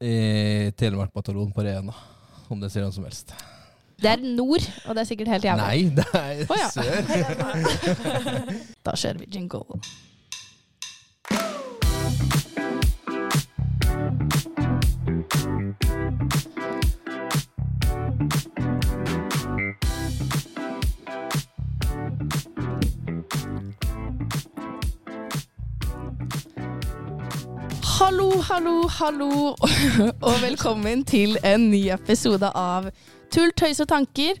I Telemark bataljon på Rena, om det sier noen som helst. Det er nord, og det er sikkert helt jævlig. Nei, det er Å, ja. sør. Da kjører vi jingle. Hallo, hallo, og velkommen til en ny episode av Tull, tøys og tanker.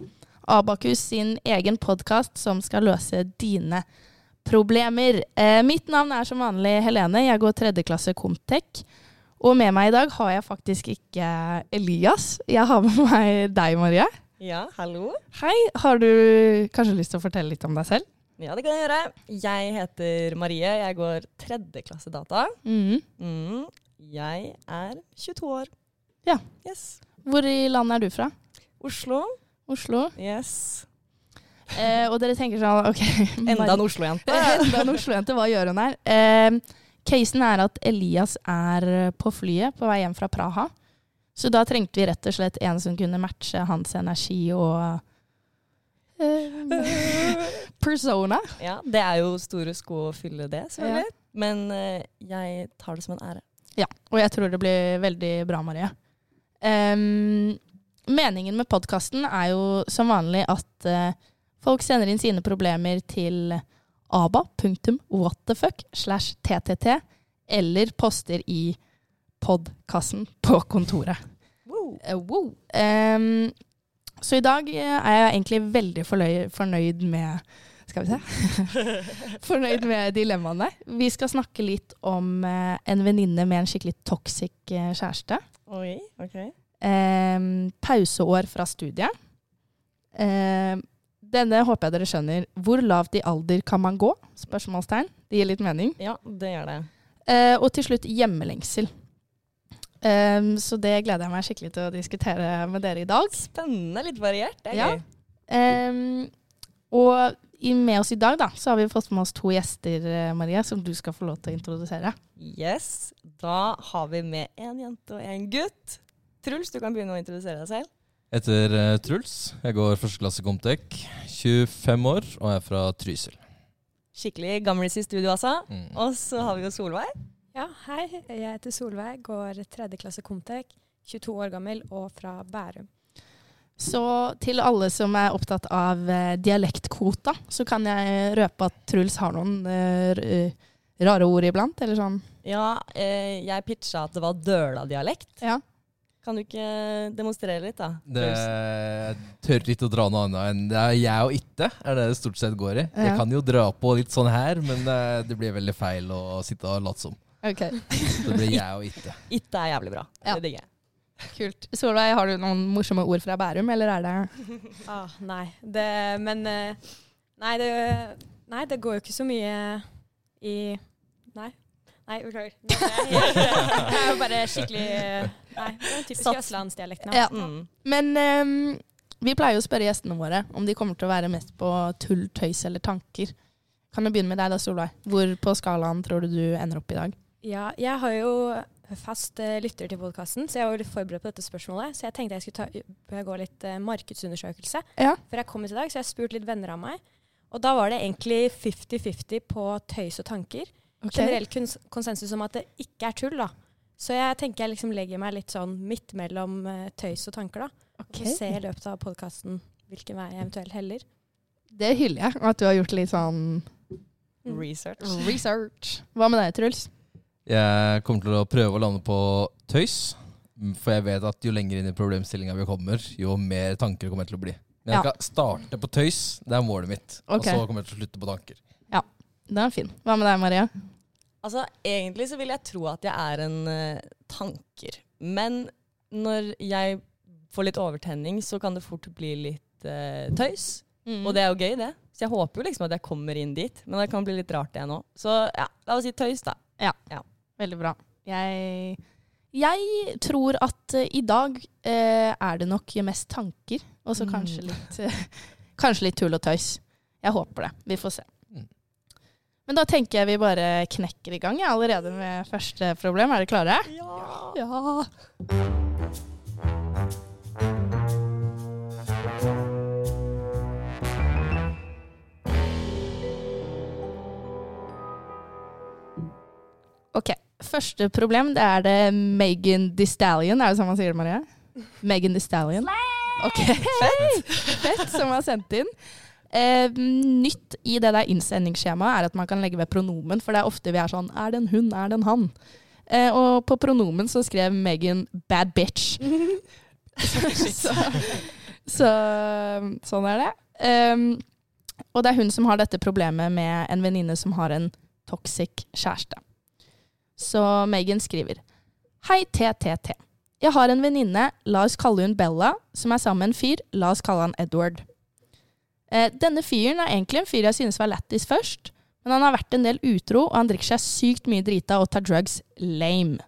Abakus sin egen podkast som skal løse dine problemer. Eh, mitt navn er som vanlig Helene. Jeg går tredjeklasse Comtec. Og med meg i dag har jeg faktisk ikke Elias. Jeg har med meg deg, Marie. Ja, hallo. Hei. Har du kanskje lyst til å fortelle litt om deg selv? Ja, det kan jeg gjøre. Jeg heter Marie. Jeg går tredjeklasse data. Mm. Mm. Jeg er 22 år. Ja. Yes. Hvor i landet er du fra? Oslo. Oslo. Yes. Eh, og dere tenker sånn OK Enda en Oslo-jente. Enda en Oslo-jente. Hva gjør hun her? Eh, casen er at Elias er på flyet på vei hjem fra Praha. Så da trengte vi rett og slett en som kunne matche hans energi og eh, persona. Ja, det er jo store sko å fylle det, selvfølgelig. Men eh, jeg tar det som en ære. Ja, og jeg tror det blir veldig bra, Marie. Um, meningen med podkasten er jo som vanlig at uh, folk sender inn sine problemer til aba.whatthefuck slash ttt, eller poster i podkassen på kontoret. Wow. Uh, wow. Um, så i dag eh, er jeg egentlig veldig fornøyd med Skal vi se. fornøyd med dilemmaene. Vi skal snakke litt om eh, en venninne med en skikkelig toxic eh, kjæreste. Oi, ok. Eh, pauseår fra studiet. Eh, denne håper jeg dere skjønner. Hvor lavt i alder kan man gå? Spørsmålstegn. Det gir litt mening. Ja, det gjør det. Eh, og til slutt hjemmelengsel. Em, så det gleder jeg meg skikkelig til å diskutere med dere i dag. Spennende, litt variert. Det er Ja. gøy. Um, og med oss i dag da, så har vi fått med oss to gjester, eh, Maria, som du skal få lov til å introdusere. Yes. Da har vi med en jente og en gutt. Truls, du kan begynne å introdusere deg selv. Jeg heter eh, Truls. Jeg går første klasse Comtec. 25 år og er fra Trysil. Skikkelig gamlis i studio, altså. Mm. Og så har vi jo Solveig. Ja, hei. Jeg heter Solveig, går tredje klasse Comtec, 22 år gammel og fra Bærum. Så til alle som er opptatt av eh, dialektkvota, så kan jeg røpe at Truls har noen eh, eh, rare ord iblant, eller sånn. Ja, eh, jeg pitcha at det var Døla-dialekt. Ja. Kan du ikke demonstrere litt, da? Det tør ikke å dra noe annet enn det er jeg og itte, er det det stort sett går i. Ja. Jeg kan jo dra på litt sånn her, men det blir veldig feil å sitte og late som. Ok, Så det blir jeg og itte. Itte er jævlig bra. Ja. Det digger jeg. Kult. Solveig, har du noen morsomme ord fra Bærum, eller er det Ah, nei, det Men eh, nei det, nei, det går jo ikke så mye i Nei. Nei, beklager. Det er Jeg, jeg er jo bare skikkelig eh, Nei, det er den typiske Ja. Mm. Men um, vi pleier jo å spørre gjestene våre om de kommer til å være mest på tull, tøys eller tanker. Kan vi begynne med deg da, Solveig? Hvor på skalaen tror du du ender opp i dag? Ja, jeg har jo fast eh, lytter til podkasten, så jeg var litt forberedt på dette spørsmålet. Så jeg tenkte jeg skulle ta, gå litt eh, markedsundersøkelse Ja. før jeg kom hit i dag. Så jeg spurte litt venner av meg. Og da var det egentlig 50-50 på tøys og tanker. Generell kons konsensus om at det ikke er tull, da. Så jeg tenker jeg liksom legger meg litt sånn midt mellom eh, tøys og tanker, da. Okay. Og se i løpet av podkasten hvilken vei jeg eventuelt heller. Det hyller jeg, at du har gjort litt sånn Mm. Research. research. Hva med deg, Truls? Jeg kommer til å prøve å lande på tøys, mm, for jeg vet at jo lenger inn i problemstillinga vi kommer, jo mer tanker kommer jeg til å bli. Men jeg Ja. starte på tøys, det er målet mitt. Okay. Og så kommer jeg til å slutte på tanker. Ja, Den er fin. Hva med deg, Maria? Altså, egentlig så vil jeg tro at jeg er en uh, tanker. Men når jeg får litt overtenning, så kan det fort bli litt uh, tøys. Og det er jo gøy, det. Så jeg håper jo liksom at jeg kommer inn dit. Men det kan bli litt rart, det nå. Så ja, la oss si tøys, da. Veldig bra. Jeg, jeg tror at eh, i dag eh, er det nok mest tanker, og så Mm. kanskje litt eh, Kanskje litt tull og tøys. Jeg håper det. Vi får se. Mm. Men da tenker jeg vi bare knekker i gang ja, allerede med første problem. Er dere klare? Ja. Ja. Ok, første problem det er det Megan Thee Stallion. Er det sånn man sier det, Maria? Megan Thee Stallion. Ok, fett. fett som har sendt inn. Eh, nytt i det der innsendingsskjemaet er at man kan legge ved pronomen, for det er ofte vi er sånn Er det en hun, er det en han? Eh, og på pronomen så skrev Megan 'bad bitch'. så, så sånn er det. Um, og det er hun som har dette problemet med en venninne som har en toxic kjæreste. Så Megan skriver Hei, TTT. Jeg har en venninne, la oss kalle hun Bella, som er sammen med en fyr, la oss kalle han Edward. Eh, denne fyren er egentlig en fyr jeg synes var lættis først, men han har vært en del utro, og han drikker seg sykt mye drita og tar drugs lame.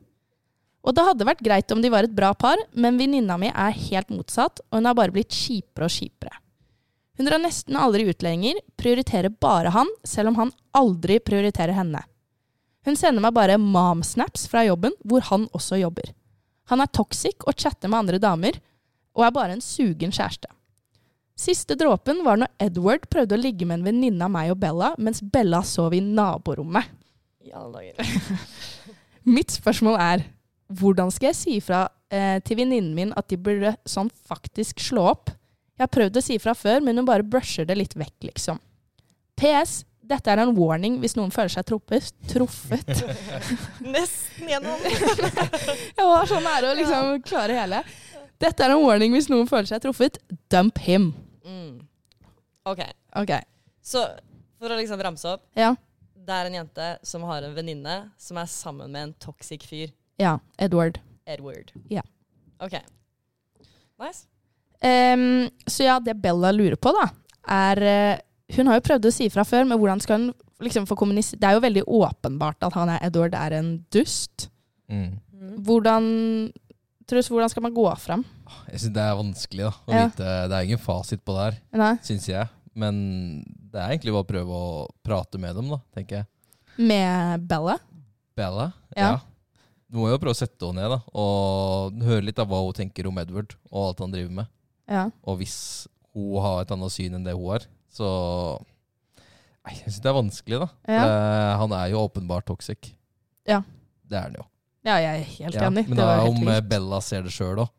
Og det hadde vært greit om de var et bra par, men venninna mi er helt motsatt, og hun har bare blitt kjipere og kjipere. Hun drar nesten aldri ut lenger, prioriterer bare han, selv om han aldri prioriterer henne. Hun sender meg bare mom-snaps fra jobben, hvor han også jobber. Han er toxic og chatter med andre damer, og er bare en sugen kjæreste. Siste dråpen var når Edward prøvde å ligge med en venninne av meg og Bella, mens Bella sov i naborommet. I alle dager. Mitt spørsmål er, hvordan skal jeg si ifra eh, til venninnen min at de burde sånn faktisk slå opp? Jeg har prøvd å si ifra før, men hun bare brusher det litt vekk, liksom. PS. Dette er en warning hvis noen føler seg truffet. truffet. Nesten gjennom. Jeg var så nære å liksom klare hele. Dette er en warning hvis noen føler seg truffet. Dump him. Mm. OK. Ok. Så for å liksom ramse opp. Ja. Det er en jente som har en venninne som er sammen med en toxic fyr. Ja. Edward. Edward. Ja. OK. Nice. Um, så ja, det Bella lurer på, da, er eh, Hun har jo prøvd å si fra før, men hvordan skal hun liksom få kommunisere Det er jo veldig åpenbart at han er Edward er en dust. Mm. Hvordan Truls, hvordan skal man gå fram? Jeg syns det er vanskelig da, å Ja. vite. Det er ingen fasit på det her, syns jeg. Men det er egentlig bare å prøve å prate med dem, da, tenker jeg. med Bella? Bella? Ja. Du må jo prøve å sette henne ned da, og høre litt av hva hun tenker om Edward og alt han driver med. Ja. Og hvis hun har et annet syn enn det hun har, så Nei, Jeg syns det er vanskelig, da. Ja. Eh, han er jo åpenbart toxic. Ja. Det er han jo. ja, jeg er helt Ja, enig. Men Det da om eh, vilt. Bella ser det sjøl òg.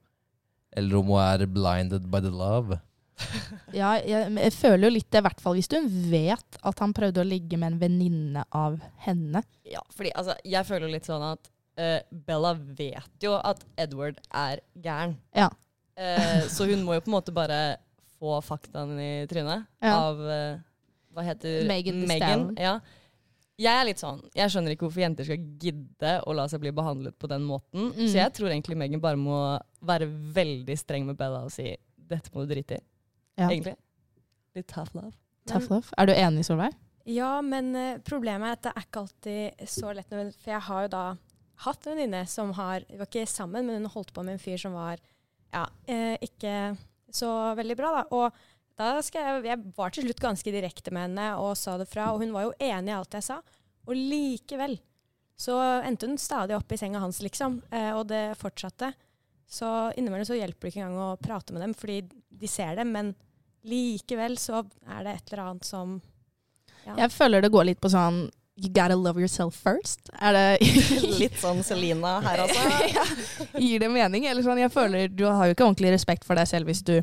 Eller om hun er blinded by the love. Ja, jeg, jeg føler jo litt det, i hvert fall hvis du vet at han prøvde å ligge med en venninne av henne. Ja, fordi altså, jeg føler litt sånn at uh, Bella vet jo at Edward er gæren. Ja. Uh, så hun må jo på en måte bare få faktaen i trynet Ja. av uh, Hva heter Megan Megan Ja. Jeg er litt sånn, jeg skjønner ikke hvorfor jenter skal gidde å la seg bli behandlet på den måten. Mm. Så jeg tror egentlig Megan bare må være veldig streng med Bella og si dette må du drite i. Ja. Egentlig. Litt tough love. Tough love. Er du enig, Solveig? Ja, men eh, problemet er at det er ikke alltid så lett. For jeg har jo da hatt en venninne som har Vi var ikke sammen, men hun holdt på med en fyr som var ja, eh, ikke så veldig bra, da. Og da jeg, jeg var til slutt ganske direkte med henne og sa det fra, og hun var jo enig i alt jeg sa. Og likevel så endte hun stadig opp i senga hans, liksom. Eh, og det fortsatte. Så innimellom så hjelper det ikke engang å prate med dem, fordi de ser det, men likevel så er det et eller annet som ja. Jeg føler det går litt på sånn You gotta love yourself first. Er det Litt sånn Selina her, altså. Gir det mening? Eller sånn, jeg føler Du har jo ikke ordentlig respekt for deg selv hvis du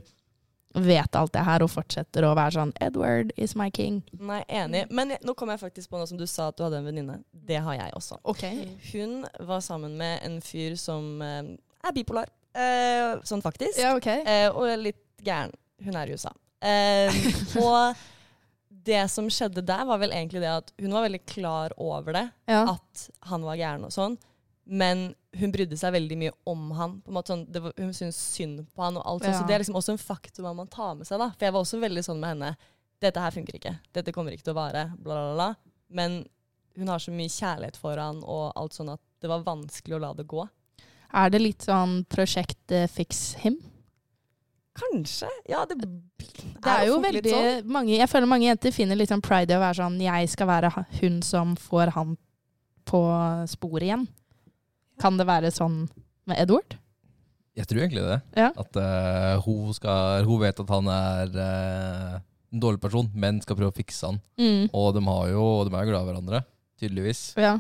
vet alt det her og fortsetter å være sånn Edward is my king. Nei, enig. Men jeg, nå kom jeg faktisk på noe som du sa at du hadde en venninne. Det har jeg også. Ok. Hun var sammen med en fyr som eh, er bipolar. Eh, sånn faktisk. Ja, ok. Eh, og litt gæren. Hun er i USA. Eh, og det som skjedde der, var vel egentlig det at hun var veldig klar over det. Ja. At han var gæren og sånn. Men hun brydde seg veldig mye om han. På en måte sånn, det var, hun syntes synd på han. og alt Ja. Så det er liksom også en faktum man må ta med seg. da. For jeg var også veldig sånn med henne. Dette her funker ikke. Dette kommer ikke til å vare. Bla, bla, bla. Men hun har så mye kjærlighet for han og alt sånn at det var vanskelig å la det gå. Er det litt sånn prosjekt uh, Fix Him? Kanskje. Ja, det, Det er jo veldig sånn. mange Jeg føler mange jenter finner litt sånn pride i å være sånn Jeg skal være hun som får han på sporet igjen. Kan det være sånn med Edward? Jeg tror egentlig det. Ja. At uh, hun, skal, hun vet at han er uh, en dårlig person, men skal prøve å fikse han. Mm. Og de, har jo, de er jo glad i hverandre, tydeligvis. Ja.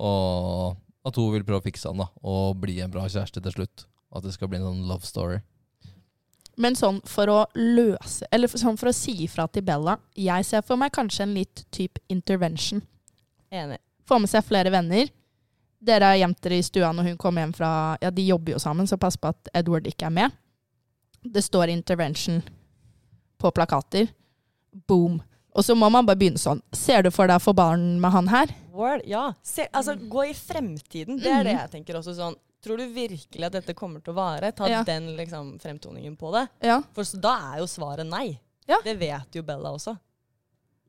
Og at hun vil prøve å fikse han da, og bli en bra kjæreste til slutt. At det skal bli en sånn love story. Men sånn for å løse Eller sånn for å si ifra til Bella Jeg ser for meg kanskje en litt type intervention. Enig. Få med seg flere venner. Dere har gjemt dere i stua når hun kommer hjem fra Ja, de jobber jo sammen, så pass på at Edward ikke er med. Det står 'intervention' på plakater. Boom. Og så må man bare begynne sånn. Ser du for deg å få barn med han her? Word, ja. Se, altså, gå i fremtiden. Det er det Mm. jeg tenker også sånn. Tror du virkelig at dette kommer til å vare? Ta Ja. den liksom, fremtoningen på det. Ja. For så, da er jo svaret nei. Ja. Det vet jo Bella også.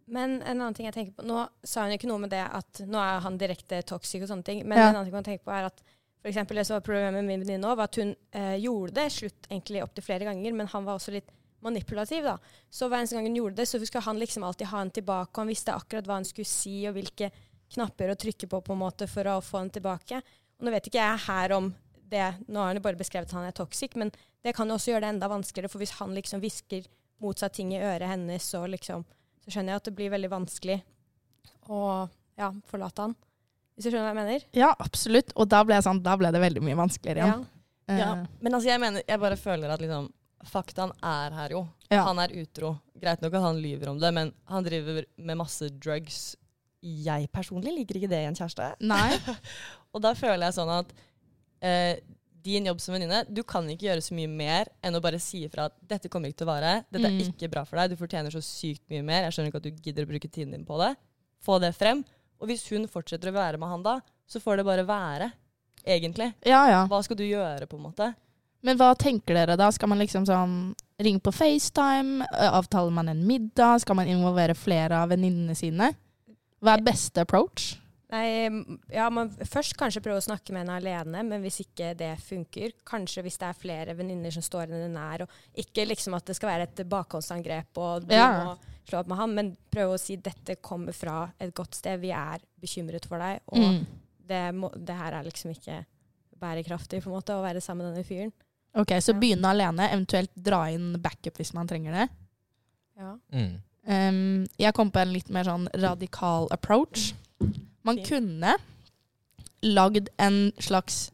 Men en annen ting jeg tenker på Nå sa hun ikke noe med det at nå er han direkte toxic og sånne ting, men Ja. en annen ting man tenker på er at for eksempel det som var problemet med min venninne var at hun eh, gjorde det slutt egentlig opptil flere ganger, men han var også litt manipulativ, da. Så hver eneste gang hun gjorde det, så skulle han liksom alltid ha henne tilbake, og han visste akkurat hva han skulle si, og hvilke knapper å trykke på på en måte for å få henne tilbake. Nå vet ikke jeg her om det, nå har han jo bare beskrevet at han er toxic, men det kan jo også gjøre det enda vanskeligere, for hvis han liksom hvisker motsatt ting i øret hennes, og liksom så skjønner jeg at det blir veldig vanskelig å ja, forlate han. Hvis du skjønner hva jeg mener? ja, absolutt. Og da ble, jeg sånn, da ble det veldig mye vanskeligere igjen. Ja. Eh, Men altså, jeg mener, jeg bare føler at liksom, faktaen er her jo. Ja. Han er utro. Greit nok at han lyver om det, men han driver med masse drugs. Jeg personlig liker ikke det i en kjæreste. Nei. Og da føler jeg sånn at eh, din jobb som venninne, du kan ikke gjøre så mye mer enn å bare si ifra at dette kommer ikke til å vare, dette er Mm. ikke bra for deg, du fortjener så sykt mye mer, jeg skjønner ikke at du gidder å bruke tiden din på det. Få det frem. Og hvis hun fortsetter å være med han da, så får det bare være. Egentlig. Ja, ja. Hva skal du gjøre, på en måte? Men hva tenker dere da? Skal man liksom sånn ringe på FaceTime? Avtaler man en middag? Skal man involvere flere av venninnene sine? Hva er beste approach? Nei, ja, man først kanskje prøve å snakke med henne alene, men hvis ikke det funker, kanskje hvis det er flere venninner som står henne nær, og ikke liksom at det skal være et bakhåndsangrep og du Ja. må slå opp med han, men prøve å si dette kommer fra et godt sted, vi er bekymret for deg, og Mm. det, må, det her er liksom ikke bærekraftig på en måte, å være sammen med denne fyren. Ok, Så Ja. begynne alene, eventuelt dra inn backup hvis man trenger det. Ja. Mm. Um, jeg kom på en litt mer sånn radikal approach. Man kunne lagd en slags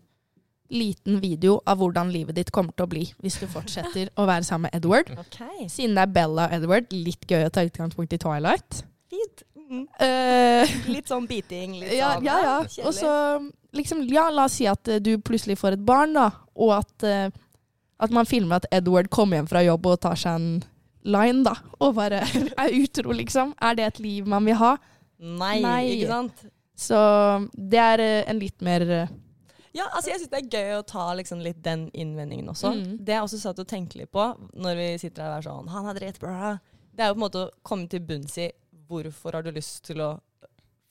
liten video av hvordan livet ditt kommer til å bli hvis du fortsetter å være sammen med Edward. Okay. Siden det er Bella og Edward, litt gøy å ta utgangspunkt i Twilight. fint. Mm. Uh, Litt sånn biting, litt ja, sånn ja, ja. Og så liksom, ja, la oss si at eh, du plutselig får et barn, da, og at, uh, at man filmer at Edward kommer hjem fra jobb og tar seg en line, da, og bare er utro, liksom. Er det et liv man vil ha? Nei, Nei. ikke sant? Så det er eh, en litt mer eh, Ja, altså jeg syns det er gøy å ta liksom litt den innvendingen også. Mm. Det jeg også satt og tenkte litt på når vi sitter her og er sånn Han er dritt, bra. Det er jo på en måte å komme til bunns i hvorfor har du lyst til å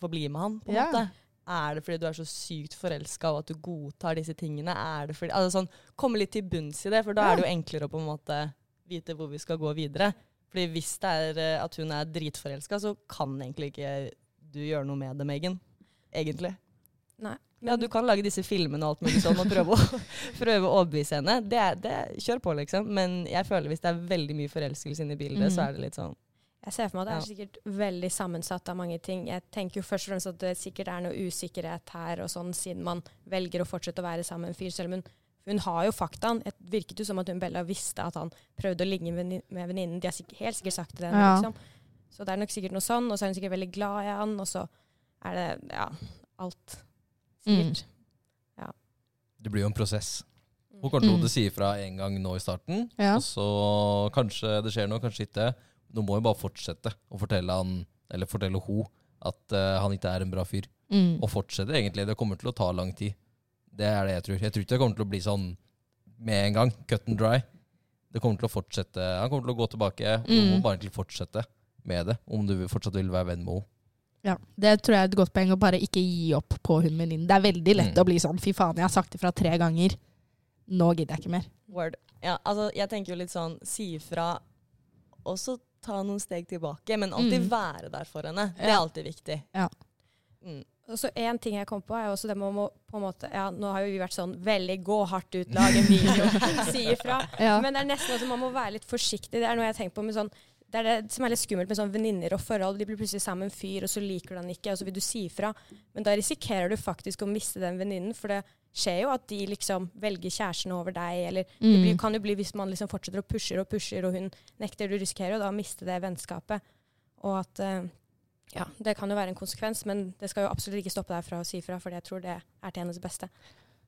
få bli med han, på en Ja. måte. Er det fordi du er så sykt forelska og at du godtar disse tingene? Er det fordi, altså sånn, Komme litt til bunns i det, for da Ja. er det jo enklere å på en måte vite hvor vi skal gå videre. Fordi hvis det er eh, at hun er dritforelska, så kan egentlig ikke du gjøre noe med det, Megan. Egentlig. Nei. Ja, du kan lage disse filmene og alt mulig sånn og prøve å, prøve å overbevise henne. Det, det, kjør på, liksom. Men jeg føler hvis det er veldig mye forelskelse inne i bildet, mm. så er det litt sånn Jeg ser for meg at det er sikkert veldig sammensatt av mange ting. Jeg tenker jo først og fremst at det sikkert er noe usikkerhet her, og sånn, siden man velger å fortsette å være sammen med en fyr. Selv om hun, hun har jo faktaen. Det virket jo som at hun Bella visste at han prøvde å ligge med med venninnen. De har sikkert, helt sikkert sagt det. Ja. Liksom. Så det er nok sikkert noe sånn. Og så er hun sikkert veldig glad i han, og så er det ja, alt. Sikkert. Det blir jo en prosess. Mm. Hun kommer til Mm. å si ifra en gang nå i starten, Ja. og så kanskje det skjer noe, kanskje ikke. Nå må hun bare fortsette å fortelle han, eller fortelle hun, at uh, han ikke er en bra fyr. Mm. Og fortsette, egentlig. Det kommer til å ta lang tid. Det er det jeg tror. Jeg tror ikke det kommer til å bli sånn med en gang. Cut and dry. Det kommer til å fortsette. Han kommer til å gå tilbake. Du må Mm. bare egentlig fortsette med det, om du fortsatt vil være venn med henne. Ja, Det tror jeg er et godt poeng, å bare ikke gi opp på hun venninnen. Det er veldig lett Mm. å bli sånn fy faen, jeg har sagt det fra tre ganger. Nå gidder jeg ikke mer. Word. Ja, altså, jeg tenker jo litt sånn si ifra, og så ta noen steg tilbake. Men alltid Mm. være der for henne. Det er alltid viktig. Ja. Mm. Og så En ting jeg kom på, er også det med å på en måte, ja, Nå har jo vi vært sånn veldig gå hardt ut, lage en video, si ifra. Ja. Men det er nesten også man må være litt forsiktig. Det er noe jeg har tenkt på med sånn det er det som er litt skummelt med sånn venninner og forhold. De blir plutselig sammen med en fyr, og så liker du han ikke, og så vil du si ifra. Men da risikerer du faktisk å miste den venninnen, for det skjer jo at de liksom velger kjæresten over deg, eller det blir, Mm. kan jo bli hvis man liksom fortsetter å pusher og pusher, og hun nekter. Du risikerer jo da å miste det vennskapet. Og at eh, ja, det kan jo være en konsekvens, men det skal jo absolutt ikke stoppe deg fra å si ifra, for jeg tror det er til hennes beste.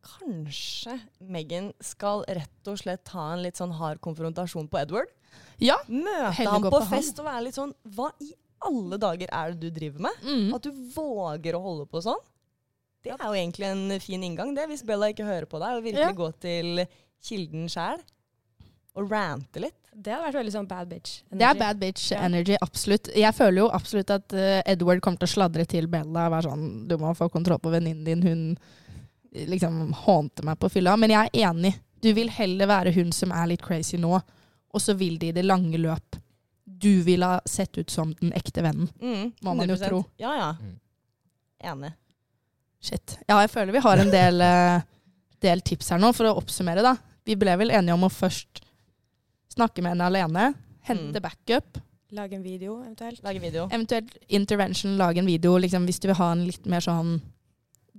Kanskje Megan skal rett og slett ta en litt sånn hard konfrontasjon på Edward? Ja. Møte ham på, på, fest han. og være litt sånn Hva i alle dager er det du driver med? Mm. At du våger å holde på sånn? Det er jo egentlig en fin inngang, det, hvis Bella ikke hører på deg, og virkelig Ja. går til kilden sjæl og rante litt. Det hadde vært veldig sånn bad bitch energy. Det er bad bitch Ja. energy, absolutt. Jeg føler jo absolutt at uh, Edward kommer til å sladre til Bella og være sånn Du må få kontroll på venninnen din, hun liksom hånte meg på fylla. Men jeg er enig. Du vil heller være hun som er litt crazy nå, og så vil det i det lange løp Du vil ha sett ut som den ekte vennen. Mm, Må man jo tro. Ja, ja. Mm. Enig. Shit. Ja, jeg føler vi har en del, uh, del tips her nå, for å oppsummere, da. Vi ble vel enige om å først snakke med henne alene, hente Mm. backup, Lage en video, eventuelt. Lage video. eventuelt intervention, lage en video, liksom, hvis du vil ha en litt mer sånn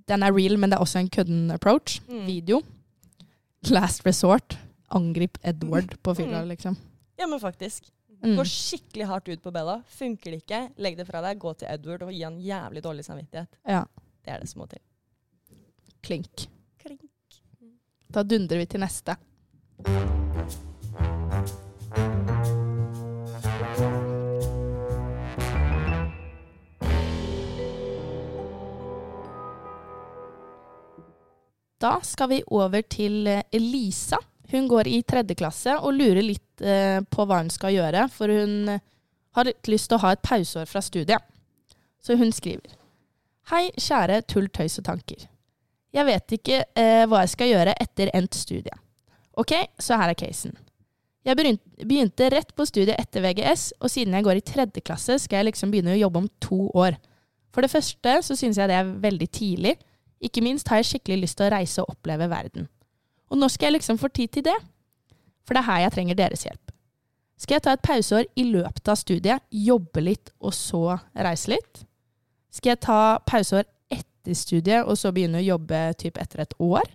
Den er real, men det er også en kødden approach. Mm. Video. Last resort. Angrip Edward på fylla, Mm. liksom. Ja, men faktisk. Mm. Gå skikkelig hardt ut på Bella. Funker det ikke, legg det fra deg. Gå til Edward og gi han jævlig dårlig samvittighet. Ja. Det er det som må til. Klink. Klink. Da dundrer vi til neste. Da skal vi over til eh, Elisa. Hun går i tredje klasse og lurer litt eh, på hva hun skal gjøre, for hun eh, har litt lyst til å ha et pauseår fra studiet. Så hun skriver. Hei, kjære tull, tøys og tanker. Jeg vet ikke eh, hva jeg skal gjøre etter endt studie. Ok, så her er casen. Jeg begynte, rett på studiet etter VGS, og siden jeg går i tredje klasse, skal jeg liksom begynne å jobbe om to år. For det første så synes jeg det er veldig tidlig. Ikke minst har jeg skikkelig lyst til å reise og oppleve verden. Og når skal jeg liksom få tid til det? For det er her jeg trenger deres hjelp. Skal jeg ta et pauseår i løpet av studiet, jobbe litt og så reise litt? Skal jeg ta pauseår etter studiet og så begynne å jobbe typ etter et år?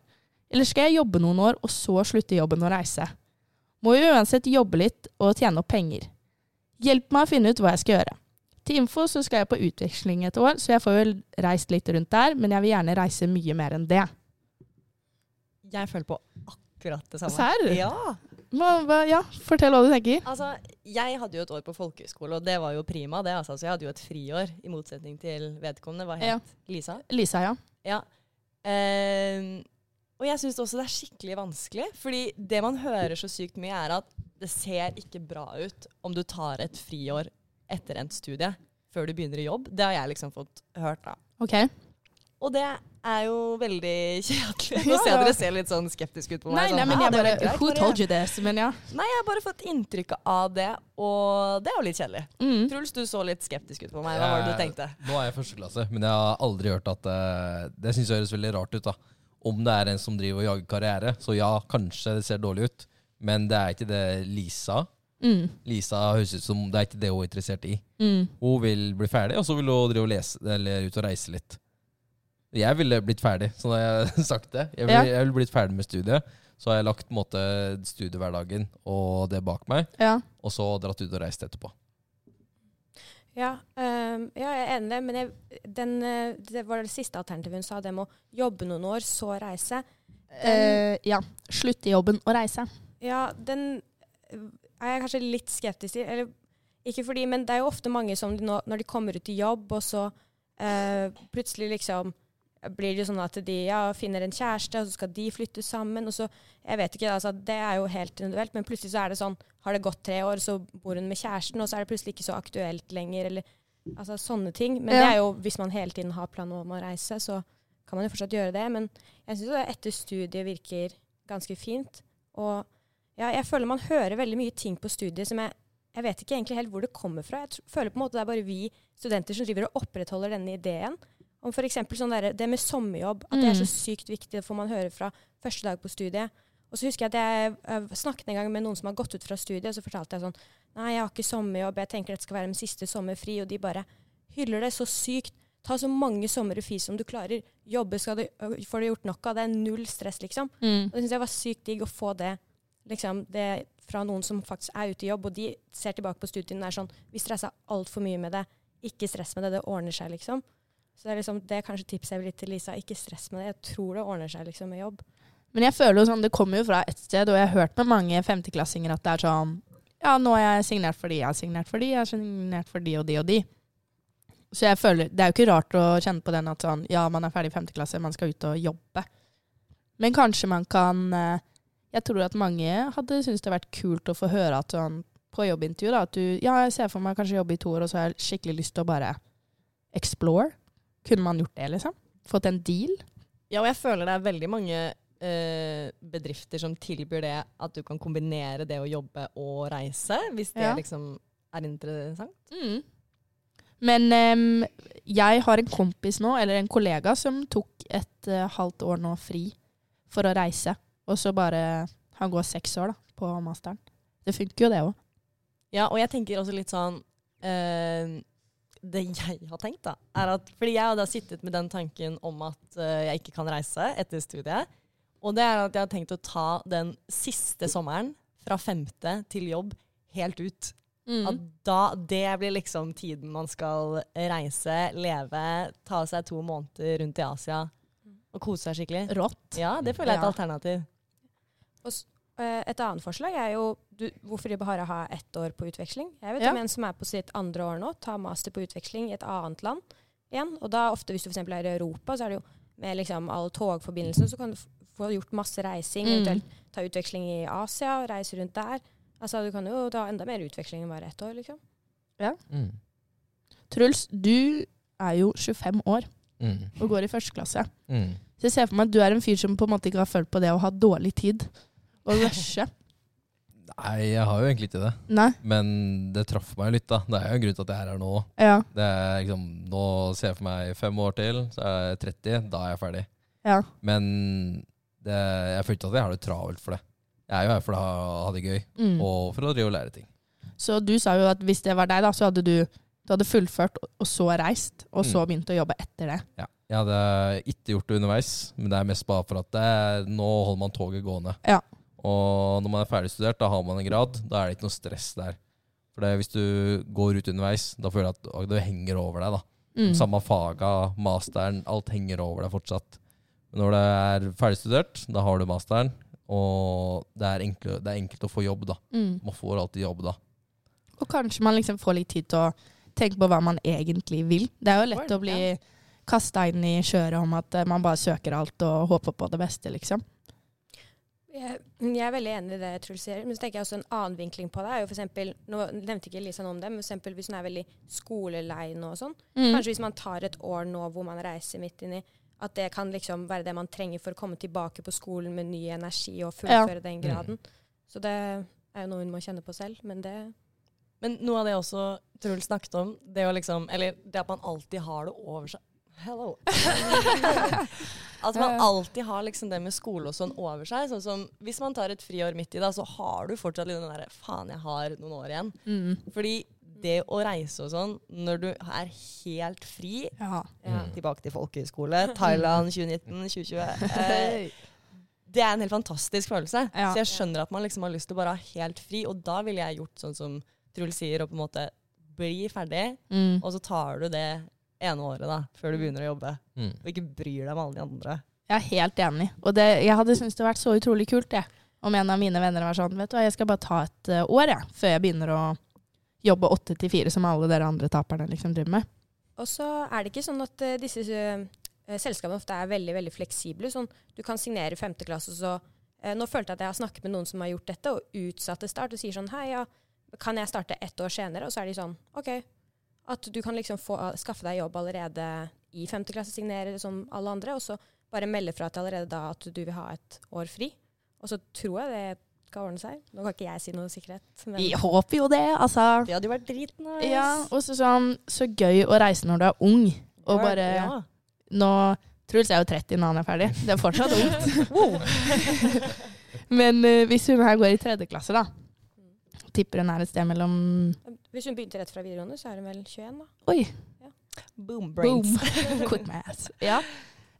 Eller skal jeg jobbe noen år og så slutte jobben og reise? Må jo uansett jobbe litt og tjene opp penger. Hjelp meg å finne ut hva jeg skal gjøre. Til info så skal jeg på utveksling et år, så jeg får vel reist litt rundt der, men jeg vil gjerne reise mye mer enn det. Jeg føler på akkurat det samme. Serr? Ja. Ja, fortell hva du tenker. Altså, jeg hadde jo et år på folkehøyskole, og det var jo prima, det. Altså. Så jeg hadde jo et friår, i motsetning til vedkommende. Hva het Ja. Lisa? Lisa, ja. Ja. Ehm, og jeg syns også det er skikkelig vanskelig, fordi det man hører så sykt mye, er at det ser ikke bra ut om du tar et friår etter endt studie før du begynner i jobb. Det har jeg liksom fått hørt, da. Ok. Og det er jo veldig kjedelig. Nå ser dere ser litt sånn skeptisk ut på meg. nei, sånn, men jeg bare greit, Who told you this? Men ja. Nei, jeg har bare fått inntrykk av det, og det er jo litt kjedelig. Mm. Truls, du så litt skeptisk ut på meg. Hva var det du tenkte? Nå er jeg første klasse, men jeg har aldri hørt at uh, Det syns jeg høres veldig rart ut. da Om det er en som driver og jager karriere, så ja, kanskje det ser dårlig ut. Men det er ikke det Lisa Mm. Lisa høres ut som det er ikke det hun er interessert i. Mm. Hun vil bli ferdig, og så vil hun drive og lese eller ut og reise litt. Jeg ville blitt ferdig, sånn har jeg sagt det. Jeg ville, jeg ville blitt ferdig med studiet. Så har jeg lagt måte, studiehverdagen og det bak meg, Ja. og så dratt ut og reist etterpå. Ja, um, ja, jeg er enig i det, men jeg, den, eh, det var det siste alternativet hun sa, det med å jobbe noen år, så reise. Uh, ja. Slutte i jobben og reise. Ja, den eh, er jeg kanskje litt skeptisk til. Eller ikke fordi, men det er jo ofte mange som de nå, når de kommer ut i jobb, og så uh, plutselig liksom blir det jo sånn at de ja, finner en kjæreste, og så skal de flytte sammen. og så, jeg vet ikke, altså, Det er jo helt individuelt, men plutselig så er det sånn Har det gått tre år, så bor hun med kjæresten, og så er det plutselig ikke så aktuelt lenger. eller altså Sånne ting. Men Ja. det er jo, hvis man hele tiden har planer om å reise, så kan man jo fortsatt gjøre det. Men jeg syns etter studiet virker ganske fint. Og ja, jeg føler man hører veldig mye ting på studiet som jeg jeg vet ikke egentlig helt hvor det kommer fra. Jeg føler på en måte det er bare vi studenter som driver og opprettholder denne ideen. Om f.eks. Sånn der, det med sommerjobb, at det er så mm. sykt viktig. Det får man høre fra første dag på studiet. Og så husker jeg at jeg, jeg snakket en gang med noen som har gått ut fra studiet, og så fortalte jeg sånn Nei, jeg har ikke sommerjobb, jeg tenker dette skal være min siste sommerfri. Og de bare hyller det så sykt. Ta så mange somre fri som du klarer. Jobbe skal du, får du gjort nok av. Det er null stress, liksom. Mm. Og det syns jeg var sykt digg å få det, liksom, det fra noen som faktisk er ute i jobb, og de ser tilbake på studiene og er sånn Vi stressa altfor mye med det. Ikke stress med det, det ordner seg, liksom. Så det er, liksom, det er kanskje tipset jeg vil gi til Lisa. Ikke stress med det. Jeg tror det ordner seg liksom med jobb. Men jeg føler jo sånn, det kommer jo fra et sted, og jeg har hørt med mange femteklassinger at det er sånn Ja, nå er jeg signert for de, jeg har signert for de, jeg har signert for de og de og de. Så jeg føler, Det er jo ikke rart å kjenne på den at sånn, ja, man er ferdig i femte klasse, man skal ut og jobbe. Men kanskje man kan eh, Jeg tror at mange hadde syntes det hadde vært kult å få høre at sånn, på jobbintervju da, at du Ja, jeg ser for meg kanskje jobbe i to år, og så har jeg skikkelig lyst til å bare explore. Kunne man gjort det, liksom? Fått en deal? Ja, og jeg føler det er veldig mange eh, bedrifter som tilbyr det at du kan kombinere det å jobbe og reise, hvis det ja. liksom er interessant. Mm. Men um, jeg har en kompis nå, eller en kollega, som tok et uh, halvt år nå fri for å reise. Og så bare Han går seks år da, på masteren. Det funker jo, det òg. Ja, og jeg tenker også litt sånn uh, Det jeg har tenkt, da, er at Fordi jeg har da sittet med den tanken om at uh, jeg ikke kan reise etter studiet. Og det er at jeg har tenkt å ta den siste sommeren, fra femte til jobb, helt ut. Mm. At da, det blir liksom tiden man skal reise, leve, ta seg to måneder rundt i Asia og kose seg skikkelig. Rått. Ja, det føler jeg er et alternativ. Og uh, et annet forslag er jo du, hvorfor de bare ha ett år på utveksling. Jeg vet ja. om en som er på sitt andre år nå, tar master på utveksling i et annet land igjen. Og da ofte hvis du f.eks. er i Europa, så er det jo med liksom all togforbindelsen, så kan du få gjort masse reising, mm. eventuelt ta utveksling i Asia, reise rundt der. Altså, du kan jo ta enda mer utveksling enn bare ett år, liksom. Ja. Mm. Truls, du er jo 25 år mm. og går i første klasse. Mm. Så jeg ser for meg at du er en fyr som på en måte ikke har følt på det å ha dårlig tid og rushe. Nei, jeg har jo egentlig ikke det. Nei. Men det traff meg litt, da. Det er jo en grunn til at jeg er her nå. Ja. Det er liksom, Nå ser jeg for meg fem år til, så er jeg 30. Da er jeg ferdig. Ja. Men det, jeg ikke at jeg har det travelt for det. Jeg er jo her for å ha, ha det gøy, mm. og for å drive og lære ting. Så du sa jo at hvis det var deg, da, så hadde du, du hadde fullført og så reist, og så mm. begynt å jobbe etter det? Ja. Jeg hadde ikke gjort det underveis, men det er mest bare for at det, nå holder man toget gående. Ja. Og når man er ferdigstudert, da har man en grad. Da er det ikke noe stress der. For det, hvis du går ut underveis, da føler jeg at det henger over deg. da. Mm. Samme faga, masteren, alt henger over deg fortsatt. Men når det er ferdigstudert, da har du masteren, og det er, enkelt, det er enkelt å få jobb, da. Mm. Man får alltid jobb da. Og kanskje man liksom får litt tid til å tenke på hva man egentlig vil. Det er jo lett å bli ja. kasta inn i kjøret om at eh, man bare søker alt og håper på det beste, liksom. Jeg, jeg er veldig enig i det Truls sier. Men så tenker jeg også en annen vinkling på det. er jo for eksempel, Nå nevnte ikke Lisa noe om det, men for eksempel hvis hun er veldig skolelei nå og sånn. Mm. Kanskje hvis man tar et år nå hvor man reiser midt inn i at det kan liksom være det man trenger for å komme tilbake på skolen med ny energi og fullføre ja. den graden. Mm. Så det er jo noe hun må kjenne på selv, men det Men noe av det også Truls snakket om, det å liksom Eller det at man alltid har det over seg Hello. at man alltid har liksom det med skole og sånn over seg. Sånn som Hvis man tar et friår midt i, da, så har du fortsatt litt den derre Faen, jeg har noen år igjen. Mm. Fordi det å reise og sånn når du er helt fri ja. Ja, mm. Tilbake til folkehøyskole. Thailand 2019-2020. Eh, det er en helt fantastisk følelse. Ja. Så jeg skjønner at man liksom har lyst til å bare ha helt fri. Og da ville jeg gjort sånn som Truls sier, og på en måte bli ferdig. Mm. Og så tar du det ene året da, før du begynner å jobbe. Mm. Og ikke bryr deg med alle de andre. Jeg er helt enig. Og det, jeg hadde syntes det hadde vært så utrolig kult det. om en av mine venner var sånn Vet du hva, jeg skal bare ta et uh, år jeg, før jeg begynner å jobbe åtte til fire, som alle dere andre taperne liksom driver med. Og så er det ikke sånn at uh, disse uh, selskapene ofte er veldig veldig fleksible. Sånn, du kan signere femte klasse, så uh, Nå følte jeg at jeg har snakket med noen som har gjort dette, og utsatte start, og sier sånn Hei, ja, kan jeg starte ett år senere? Og så er de sånn OK. At du kan liksom få, skaffe deg jobb allerede i femte klasse, signere som alle andre, og så bare melde fra til allerede da at du vil ha et år fri. Og så tror jeg det skal ordne seg. Nå kan ikke jeg si noe sikkerhet. Vi håper jo det, altså. Det hadde jo vært dritnice. Ja, og så sånn, så gøy å reise når du er ung. Og Ja, bare ja. Nå Truls er jo 30 når han er ferdig. Det er fortsatt ungt. Men uh, hvis hun her går i tredje klasse, da Tipper hun er et sted mellom Hvis hun begynte rett fra videregående, så er hun vel 21, da. Oi, Boom boom! brains. Quick math. Ja.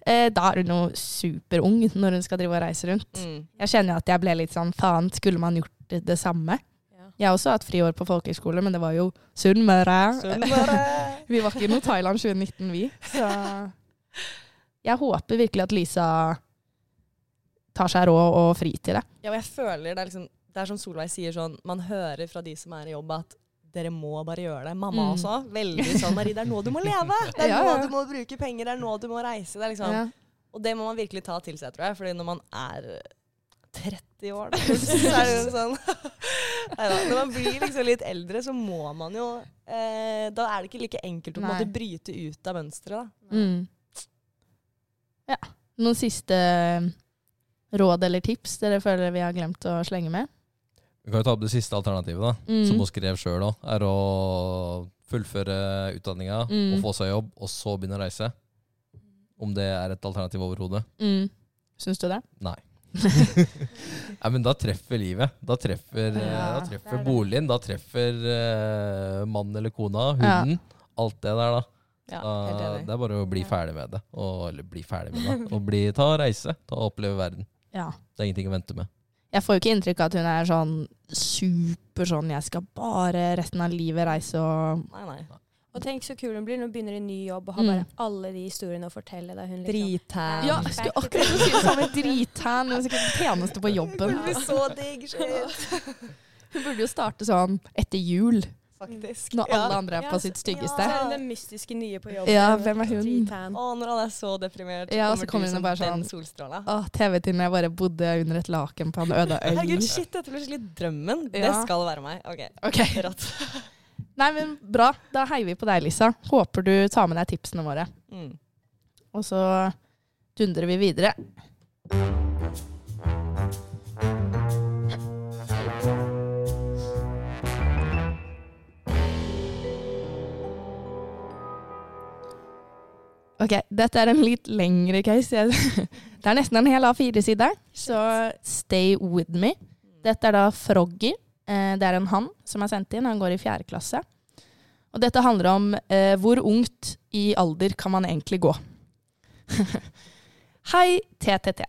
Eh, da er hun jo superung når hun skal drive og reise rundt. Mm. Jeg kjenner jo at jeg ble litt sånn faen, skulle man gjort det, det samme? Ja. Jeg har også hatt friår på folkehøyskole, men det var jo Sunnmøre. Sunnmøre. Vi var ikke noe Thailand 2019, vi. Så jeg håper virkelig at Lisa tar seg råd og fri til det. Ja, og jeg føler det er liksom Det er som Solveig sier sånn Man hører fra de som er i jobb at dere må bare gjøre det. Mamma Mm. også. Veldig sånn Marie, det er nå du må leve! Det er Ja, nå du må bruke penger, det er nå du må reise. Det er liksom Ja. Og det må man virkelig ta til seg, tror jeg. Fordi når man er 30 år, da, så er det jo sånn Når man blir liksom litt eldre, så må man jo eh, Da er det ikke like enkelt å en måte bryte ut av mønsteret. da. Mm. ja. Noen siste råd eller tips dere føler vi har glemt å slenge med? Vi kan jo ta opp det siste alternativet, da. Mm. Som hun skrev sjøl òg. Er å fullføre utdanninga Mm. og få seg jobb, og så begynne å reise. Om det er et alternativ overhodet? Mm. Syns du det? Nei. Nei, men da treffer livet. Da treffer, eh, Ja, da treffer er boligen. Da treffer uh, mannen eller kona, Ja. hunden. Alt det der, da. Ja, da det er bare å bli Ja. ferdig med det. Og, eller bli ferdig med det. Og bli, ta reise. Ta og oppleve verden. Ja. Det er ingenting å vente med. Jeg får jo ikke inntrykk av at hun er sånn super sånn jeg skal bare resten av livet reise og Nei, nei. Og tenk så kul hun blir når hun begynner i ny jobb og har Mm. bare alle de historiene å fortelle. Da hun liksom. Ja, jeg skulle akkurat si det samme. Drithæn. Hun er sikkert den peneste på jobben. Hun blir så digg shit. Hun burde jo starte sånn etter jul, Faktisk. når alle Ja. andre er Ja, på sitt Så styggeste. er hun den mystiske nye på jobb. Ja, hvem er hun? Å, når han er så deprimert, Ja, så så kommer kommer du som bare bare den sånn- solstråla. Å, TV-tiden jeg bare bodde under et laken på en øde øy. Herregud, shit, dette blir skikkelig drømmen. Det skal være meg. Ok, okay. rått. Nei, men Bra. Da heier vi på deg, Lisa. Håper du tar med deg tipsene våre. Mm. Og så dundrer vi videre. Ok, dette er en litt lengre case. Det er nesten en hel A4-side, så stay with me. Dette er da Froggy. Eh, Det er en han som er sendt inn. Han går i fjerde klasse. Og dette handler om eh, hvor ungt i alder kan man egentlig gå. Hei, TTT.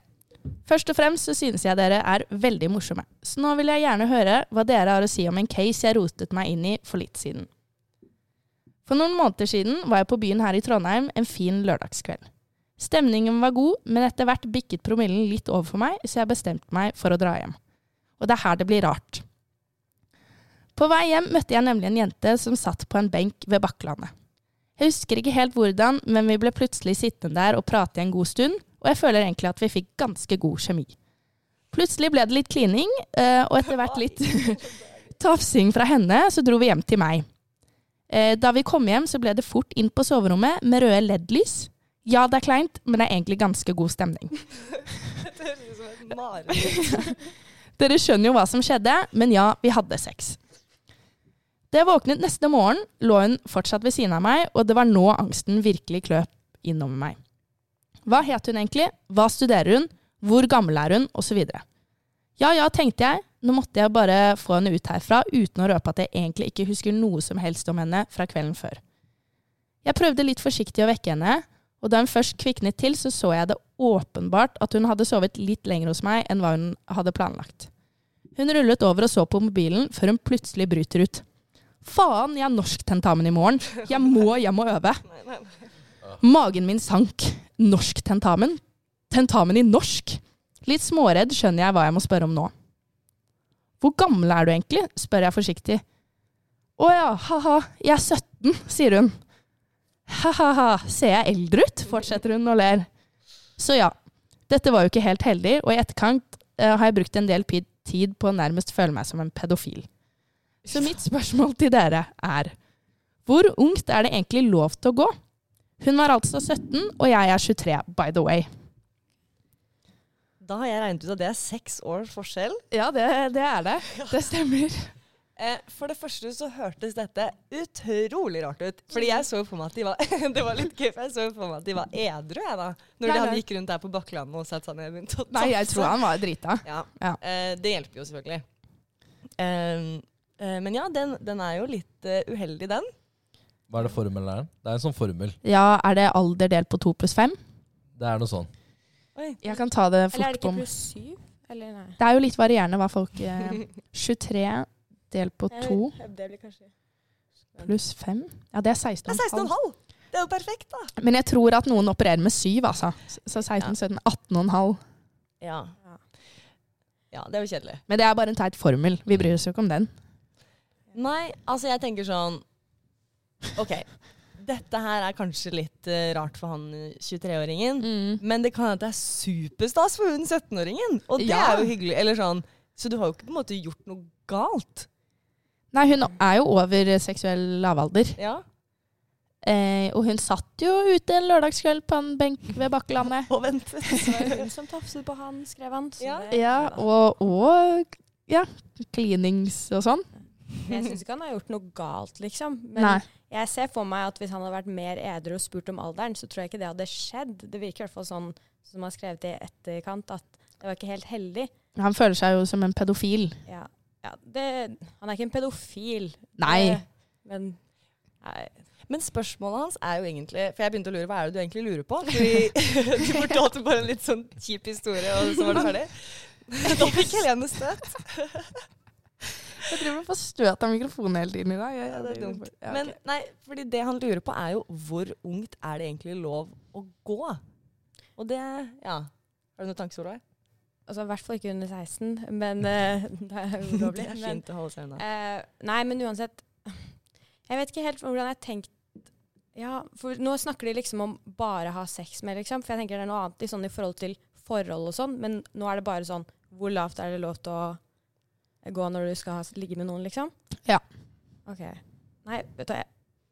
Først og fremst så synes jeg dere er veldig morsomme. Så nå vil jeg gjerne høre hva dere har å si om en case jeg rotet meg inn i for litt siden. For noen måneder siden var jeg på byen her i Trondheim en fin lørdagskveld. Stemningen var god, men etter hvert bikket promillen litt over for meg, så jeg bestemte meg for å dra hjem. Og det er her det blir rart. På vei hjem møtte jeg nemlig en jente som satt på en benk ved Bakklandet. Jeg husker ikke helt hvordan, men vi ble plutselig sittende der og prate i en god stund, og jeg føler egentlig at vi fikk ganske god kjemi. Plutselig ble det litt klining, eh, og etter hvert litt tafsing fra henne, så dro vi hjem til meg. Eh, Da vi kom hjem, så ble det fort inn på soverommet med røde LED-lys. Ja, det er kleint, men det er egentlig ganske god stemning. Det høres ut som et mareritt. Dere skjønner jo hva som skjedde, men ja, vi hadde sex. Da jeg våknet neste morgen, lå hun fortsatt ved siden av meg, og det var nå angsten virkelig kløp innover meg. Hva het hun egentlig? Hva studerer hun? Hvor gammel er hun? Og så videre. Ja ja, tenkte jeg. Nå måtte jeg bare få henne ut herfra uten å røpe at jeg egentlig ikke husker noe som helst om henne fra kvelden før. Jeg prøvde litt forsiktig å vekke henne, og da hun først kviknet til, så så jeg det åpenbart at hun hadde sovet litt lenger hos meg enn hva hun hadde planlagt. Hun rullet over og så på mobilen før hun plutselig bryter ut. Faen, jeg har norsktentamen i morgen. Jeg må hjem og øve. Magen min sank. Norsktentamen? Tentamen i norsk? Litt småredd skjønner jeg hva jeg må spørre om nå. Hvor gammel er du egentlig? spør jeg forsiktig. Å ja, ha-ha, jeg er 17, sier hun. Ha-ha-ha, ser jeg eldre ut? fortsetter hun og ler. Så ja, dette var jo ikke helt heldig, og i etterkant uh, har jeg brukt en del tid på å nærmest føle meg som en pedofil. Så mitt spørsmål til dere er hvor ungt er det egentlig lov til å gå? Hun var altså 17, og jeg er 23, by the way. Da har jeg regnet ut at det er seks års forskjell. Ja, det, det er det. Det stemmer. Eh, for det første så hørtes dette utrolig rart ut. Fordi jeg så for meg at de var Det var litt gøy, for jeg så for meg at de var edru, jeg, da. Når Nei, de, hadde gikk rundt der på Bakklandet og satte seg ned og begynte Nei, jeg tror han var drita. Ja. Ja. Eh, det hjelper jo selvfølgelig. Eh, eh, men ja, den, den er jo litt uheldig, den. Hva er det formelen er? Det er en sånn formel. Ja, er det alder delt på to pluss fem? Det er noe sånn. Oi. Jeg kan ta det fort Eller er det ikke pluss syv? Eller nei? Det er jo litt varierende hva folk eh, 23 delt på Eh, 2 Det blir kanskje pluss 5. Ja, det er Det er 16,5. 16,5! Det er jo perfekt, da. Men jeg tror at noen opererer med 7, altså. Så 16, 17, 18,5. Ja. Ja. ja, det er jo kjedelig. Men det er bare en teit formel. Vi bryr oss jo ikke om den. Nei, altså jeg tenker sånn OK. Dette her er kanskje litt uh, rart for han eh, 23-åringen. Men det kan hende at det er superstas for hun 17-åringen. Og det Ja. er jo hyggelig. Eller sånn, så du har jo ikke på en måte gjort noe galt. Nei, hun er jo over seksuell lavalder. Ja. Eh, og hun satt jo ute en lørdagskveld på en benk ved Bakkelandet. Og ventet. Så var det hun som tafset på han, skrev han. Så Ja. det- Ja, og, og ja, cleanings og sånn. Jeg syns ikke han har gjort noe galt, liksom. Men Nei. jeg ser for meg at hvis han hadde vært mer edru og spurt om alderen, så tror jeg ikke det hadde skjedd. Det virker i hvert fall sånn som han har skrevet i etterkant, at det var ikke helt heldig. Han føler seg jo som en pedofil. Ja, ja det, Han er ikke en pedofil. Nei. Det, men nei. Men spørsmålet hans er jo egentlig For jeg begynte å lure, hva er det du egentlig lurer på? Fordi du fortalte bare en litt sånn kjip historie, og så var du ferdig. Da fikk Helene støt. Jeg driver og får støt av mikrofonen hele tiden i dag. Jeg- Ja, det er dumt. Ja, Men nei, fordi det han lurer på er jo hvor ungt er det egentlig lov å gå? Og det Ja. Har du noen tanker, Solveig? Altså, I hvert fall ikke under 16, men uh, det er ulovlig. Det er men, fint å holde seg unna. Uh, nei, men uansett Jeg vet ikke helt hvordan jeg tenkte Ja, for nå snakker de liksom om bare ha sex med, liksom. For jeg tenker det er noe annet i, sånn, i forhold til forhold og sånn, men nå er det bare sånn Hvor lavt er det lov til å gå når du skal ha, ligge med noen, liksom? Ja. OK. Nei, vet du jeg,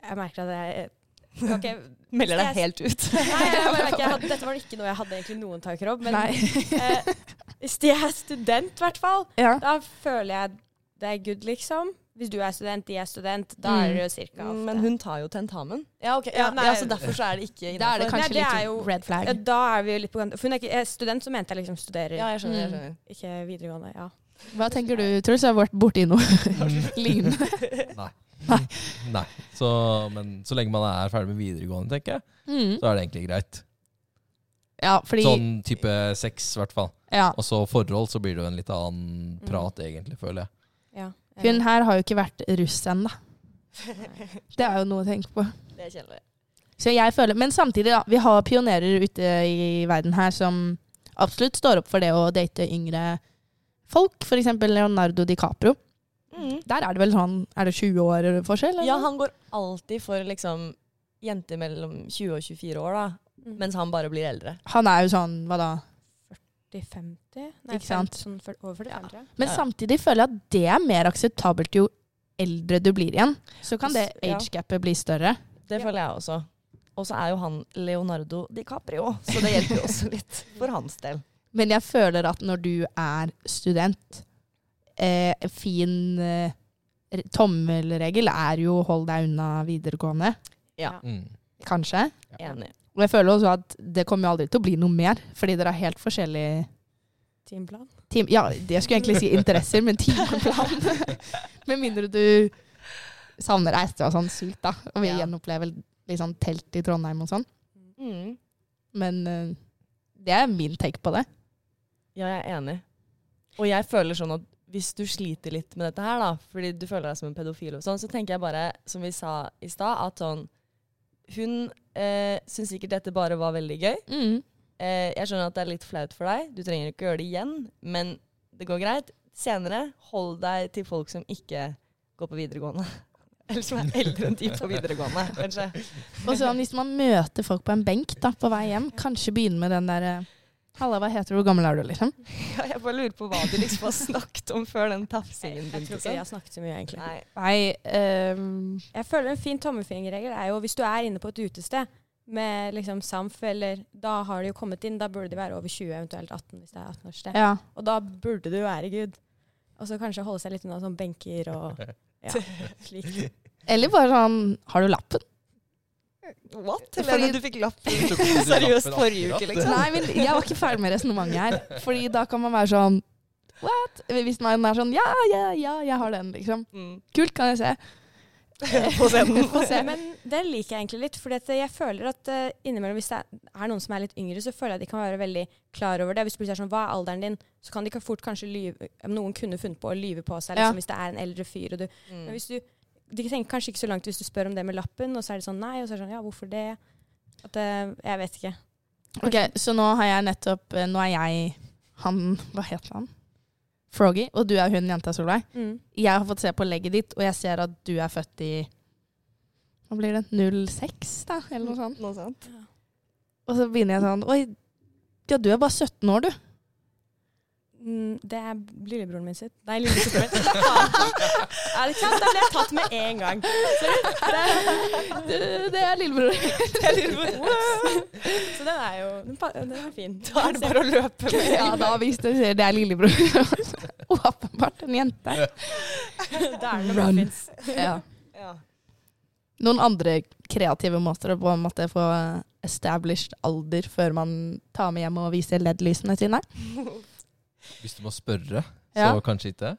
jeg merker at jeg jeg Melder deg helt ut. Nei, jeg merker, jeg hadde, dette var ikke noe jeg hadde egentlig noen tanker om. Men eh, hvis de er student, i hvert fall, Ja. da føler jeg det er good, liksom. Hvis du er student, de er student, da er det jo cirka ofte. Men hun tar jo tentamen. Ja, ok. Ja, nei. ja, så derfor så er det ikke Da er det kanskje Nei, det er litt jo- red flag. Da er vi jo litt på For hun er ikke er student, så mente jeg liksom studerer. Ja, jeg skjønner. jeg Mm. skjønner. Ikke videregående. Ja. Hva tenker du, Truls? Har vært borti noe lignende? Nei. Nei. Nei. Så, men så lenge man er ferdig med videregående, tenker jeg, Mm. så er det egentlig greit. Ja, fordi Sånn type sex, i hvert fall. ja. Og så forhold, så blir det jo en litt annen prat, egentlig, føler jeg. ja. Hun her har jo ikke vært russ ennå. Det er jo noe å tenke på. Det kjenner jeg. Så jeg føler, Men samtidig, da. Vi har pionerer ute i verden her som absolutt står opp for det å date yngre folk. F.eks. Leonardo DiCaprio. Mm. Der er det vel sånn Er det 20 år forskjell? Eller? Ja, han går alltid for liksom jenter mellom 20 og 24 år, da. Mm. Mens han bare blir eldre. Han er jo sånn Hva da? 40-50? Nei, Ikke sant? 50, sånn over 45, tror jeg. Men Ja. samtidig føler jeg at det er mer akseptabelt jo eldre du blir igjen. Så kan det age-gapet bli større. Det føler jeg også. Og så er jo han Leonardo DiCaprio, så det hjelper jo også litt for hans del. Men jeg føler at når du er student eh, En fin eh, tommelregel er jo hold deg unna videregående. Ja. Mm. Kanskje. Enig. Og jeg føler også at det kommer jo aldri til å bli noe mer, fordi dere har helt forskjellig Teamplan? team... Ja, det skulle jeg egentlig si interesser, men teamplan. Med mindre du savner og sånn sykt, da. Og vil Ja. gjenoppleve litt sånn telt i Trondheim og sånn. Mm. Men eh, det er min take på det. Ja, jeg er enig. Og jeg føler sånn at hvis du sliter litt med dette her, da, fordi du føler deg som en pedofil og sånn, så tenker jeg bare, som vi sa i stad, at sånn Hun eh, syns sikkert dette bare var veldig gøy. Mm. Eh, jeg skjønner at det er litt flaut for deg. Du trenger ikke gjøre det igjen, men det går greit. Senere, hold deg til folk som ikke går på videregående. Eller som er eldre enn de på videregående, kanskje. Og sånn, hvis man møter folk på en benk da, på vei hjem, kanskje begynne med den der Halla, hva heter du, hvor gammel er du, liksom? Ja, jeg bare lurer på hva du liksom har snakket om før den tafsingen Jeg tror ikke jeg har snakket så mye, egentlig. Nei. Nei, um, Jeg føler en fin tommelfingerregel er jo hvis du er inne på et utested, med liksom SAMF, eller da har de jo kommet inn, da burde de være over 20, eventuelt 18 hvis det er 18-årssted. Ja. Og da burde du være good. Og så kanskje holde seg litt unna sånn benker og ja, slik. Eller bare sånn Har du lappen? What? Fordi- du fikk lapp seriøst forrige uke, liksom. Nei, men jeg var ikke ferdig med resonnementet her. Fordi da kan man være sånn What? Hvis man er sånn Ja, ja, ja, jeg har den, liksom. Mm. Kult, kan jeg se. Få se. Men det liker jeg egentlig litt, for jeg føler at eh, innimellom hvis det er noen som er litt yngre, så føler jeg at de kan være veldig klar over det. Hvis du er sånn, hva er alderen din? Så kan de ikke fort kanskje lyve Noen kunne funnet på å lyve på seg Ja. liksom, hvis det er en eldre fyr. Og du, Mm. men hvis du, de tenker kanskje ikke så langt hvis du spør om det med lappen, og så er det sånn nei, og så er det sånn ja, hvorfor det? At det jeg vet ikke. Ok, Så nå har jeg nettopp eh, Nå er jeg han Hva heter han? Froggy. Og du er hun jenta, Solveig. Mm. Jeg har fått se på legget ditt, og jeg ser at du er født i Hva blir det? 06, da? Eller noe sånt. Noe sånt. Og så begynner jeg sånn Oi, ja, du er bare 17 år, du. Mm, det er lillebroren min sitt. Nei, lillesøsteren min. ja, det er klart, da ble jeg tatt med en gang. Det, det er lillebror. Så den er jo Den, den er fin. Da er det bare å løpe med. Ja, da hvis du ser det er lillebror. Åpenbart en jente. Da er det noe Run. Ja. Ja. Noen andre kreative måter å på en måte få established alder før man tar med hjem og viser LED-lysene sine? Hvis du må spørre, så Ja. kanskje ikke.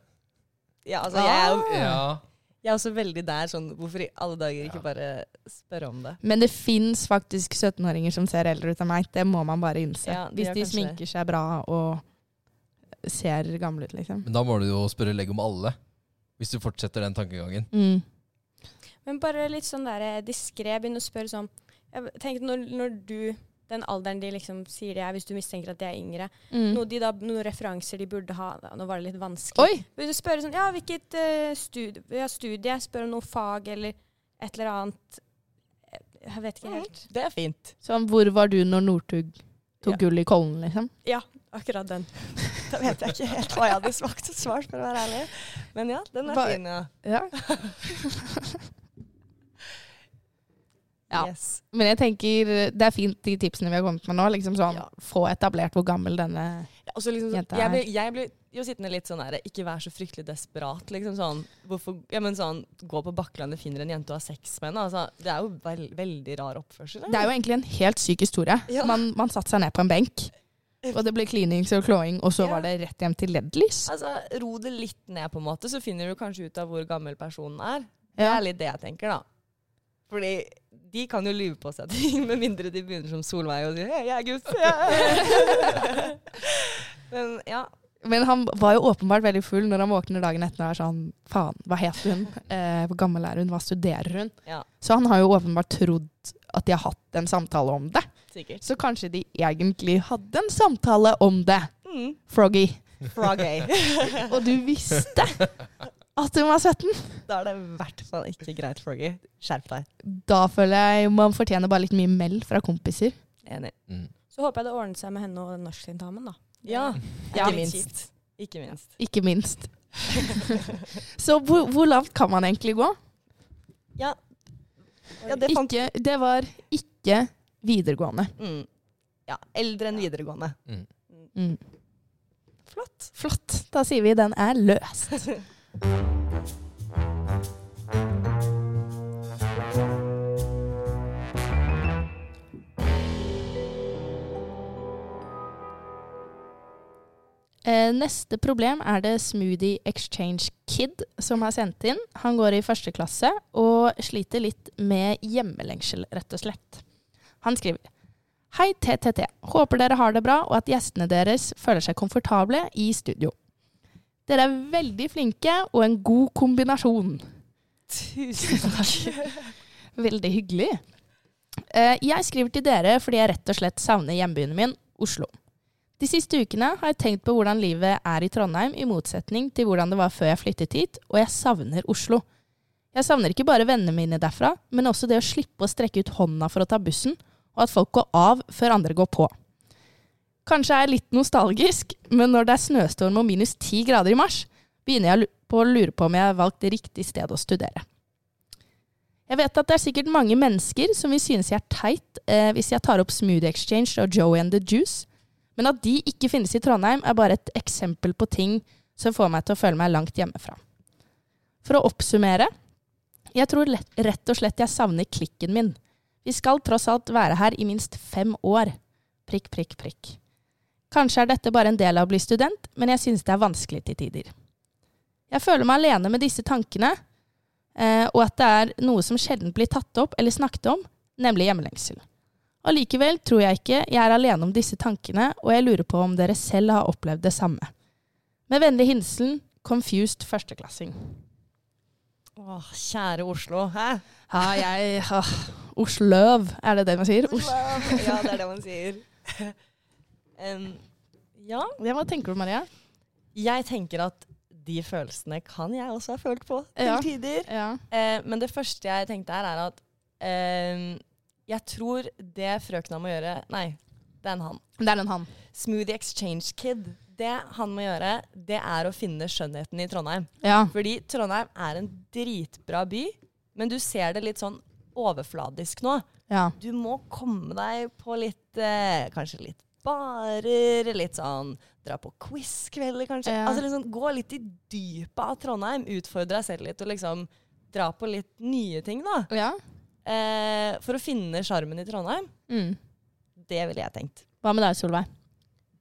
ja, altså jeg er, jo, Ja. jeg er også veldig der sånn Hvorfor i alle dager ikke bare spørre om det? Men det fins faktisk 17-åringer som ser eldre ut enn meg. Det må man bare innse. Ja, de Hvis gjør de kanskje sminker seg bra og ser gamle ut, liksom. Men da må du jo spørre legg om alle. Hvis du fortsetter den tankegangen. Mm. Men bare litt sånn der diskré, begynne å spørre sånn Jeg tenkte når, når du den alderen de liksom sier de er, hvis du mistenker at de er yngre. Mm. Noe de da, noen referanser de burde ha. Da, nå var det litt vanskelig. Oi! Du spør sånn, ja, hvilket uh, studie, ja, studie? Spør om noe fag eller et eller annet. Jeg vet ikke helt. Det er fint. Sånn, hvor var du når Northug tok Ja. gull i Kollen, liksom? Ja, Akkurat den. Da vet jeg ikke helt hva jeg hadde smakt og svart, for å være ærlig. Men ja, den er Bare, fin, ja. Ja. Ja. Yes. Men jeg tenker det er fint de tipsene vi har kommet med nå. Liksom sånn, Ja. Få etablert hvor gammel denne Ja, liksom, jenta er. jeg, blir, jeg blir jo sittende litt sånn her, ikke vær så fryktelig desperat. Liksom sånn, hvorfor, ja, men sånn, Gå på Bakklandet, finner en jente og har sex med henne. Altså, det er jo veld, veldig rar oppførsel. Det er jo egentlig en helt syk historie. Ja. Man, man satte seg ned på en benk, og det ble klinings og klåing, og så Ja. var det rett hjem til LED-lys. Altså, Ro det litt ned, på en måte, så finner du kanskje ut av hvor gammel personen er. Det er litt det jeg tenker, da. Fordi de kan jo lyve på seg ting, med mindre de begynner som Solveig og sier 'hei, jeg er gutt'. Men ja. Men han var jo åpenbart veldig full når han våkner dagen etter og er sånn Faen, hva heter hun? Eh, hvor gammel er hun? Hva studerer hun? Ja. Så han har jo åpenbart trodd at de har hatt en samtale om det. Sikkert. Så kanskje de egentlig hadde en samtale om det, Mm. Froggy. Froggy. Og du visste at hun var 17. da er det i hvert fall ikke greit, Froggy. Skjerp deg. Da føler jeg man fortjener bare litt mye meld fra kompiser. Enig. Mm. Så håper jeg det ordnet seg med henne og norsktentamen, da. Ja, Ja. ikke minst. Ikke minst. Ikke minst. Så hvor, hvor lavt kan man egentlig gå? Ja. ja, det fant Ikke, det var ikke videregående. mm. Ja, eldre enn videregående. Mm. Mm. Flott. Flott. Da sier vi den er løst. Eh, Neste problem er det Smoothie Exchange Kid som har sendt inn. Han går i første klasse og sliter litt med hjemmelengsel, rett og slett. Han skriver Hei, TTT. Håper dere har det bra, og at gjestene deres føler seg komfortable i studio. Dere er veldig flinke og en god kombinasjon. Tusen takk. Veldig hyggelig. Eh, Jeg skriver til dere fordi jeg rett og slett savner hjembyen min, Oslo. De siste ukene har jeg tenkt på hvordan livet er i Trondheim, i motsetning til hvordan det var før jeg flyttet hit, og jeg savner Oslo. Jeg savner ikke bare vennene mine derfra, men også det å slippe å strekke ut hånda for å ta bussen, og at folk går av før andre går på. Kanskje jeg er litt nostalgisk, men når det er snøstorm og minus ti grader i mars, begynner jeg på å lure på om jeg har valgt det riktige stedet å studere. Jeg vet at det er sikkert mange mennesker som vil synes jeg er teit eh, hvis jeg tar opp Smoothie Exchange og Joey and the Juice, men at de ikke finnes i Trondheim, er bare et eksempel på ting som får meg til å føle meg langt hjemmefra. For å oppsummere jeg tror rett og slett jeg savner klikken min. Vi skal tross alt være her i minst fem år. Prikk, prikk, prikk. Kanskje er dette bare en del av å bli student, men jeg synes det er vanskelig til tider. Jeg føler meg alene med disse tankene, eh, og at det er noe som sjelden blir tatt opp eller snakket om, nemlig hjemlengsel. Allikevel tror jeg ikke jeg er alene om disse tankene, og jeg lurer på om dere selv har opplevd det samme. Med vennlig hilsen Confused førsteklassing. Åh, kjære Oslo. Hæ? Ja, jeg Osløv, er det det man sier? Osløv. ja, det er det man sier. um, ja. ja. Hva tenker du, Maria? Jeg tenker at de følelsene kan jeg også ha følt på til Ja. tider. Ja. Eh, men det første jeg tenkte her, er at eh, jeg tror det frøkna må gjøre Nei, det er en han. Det er en han. Smoothie Exchange Kid. Det han må gjøre, det er å finne skjønnheten i Trondheim. Ja. Fordi Trondheim er en dritbra by, men du ser det litt sånn overfladisk nå. ja. Du må komme deg på litt eh, Kanskje litt barer, litt sånn Dra på quiz-kvelder, kanskje. Ja. Altså liksom Gå litt i dypet av Trondheim. Utfordre deg selv litt og liksom dra på litt nye ting, da. ja. Eh, for å finne sjarmen i Trondheim. Mm. Det ville jeg tenkt. Hva med deg, Solveig?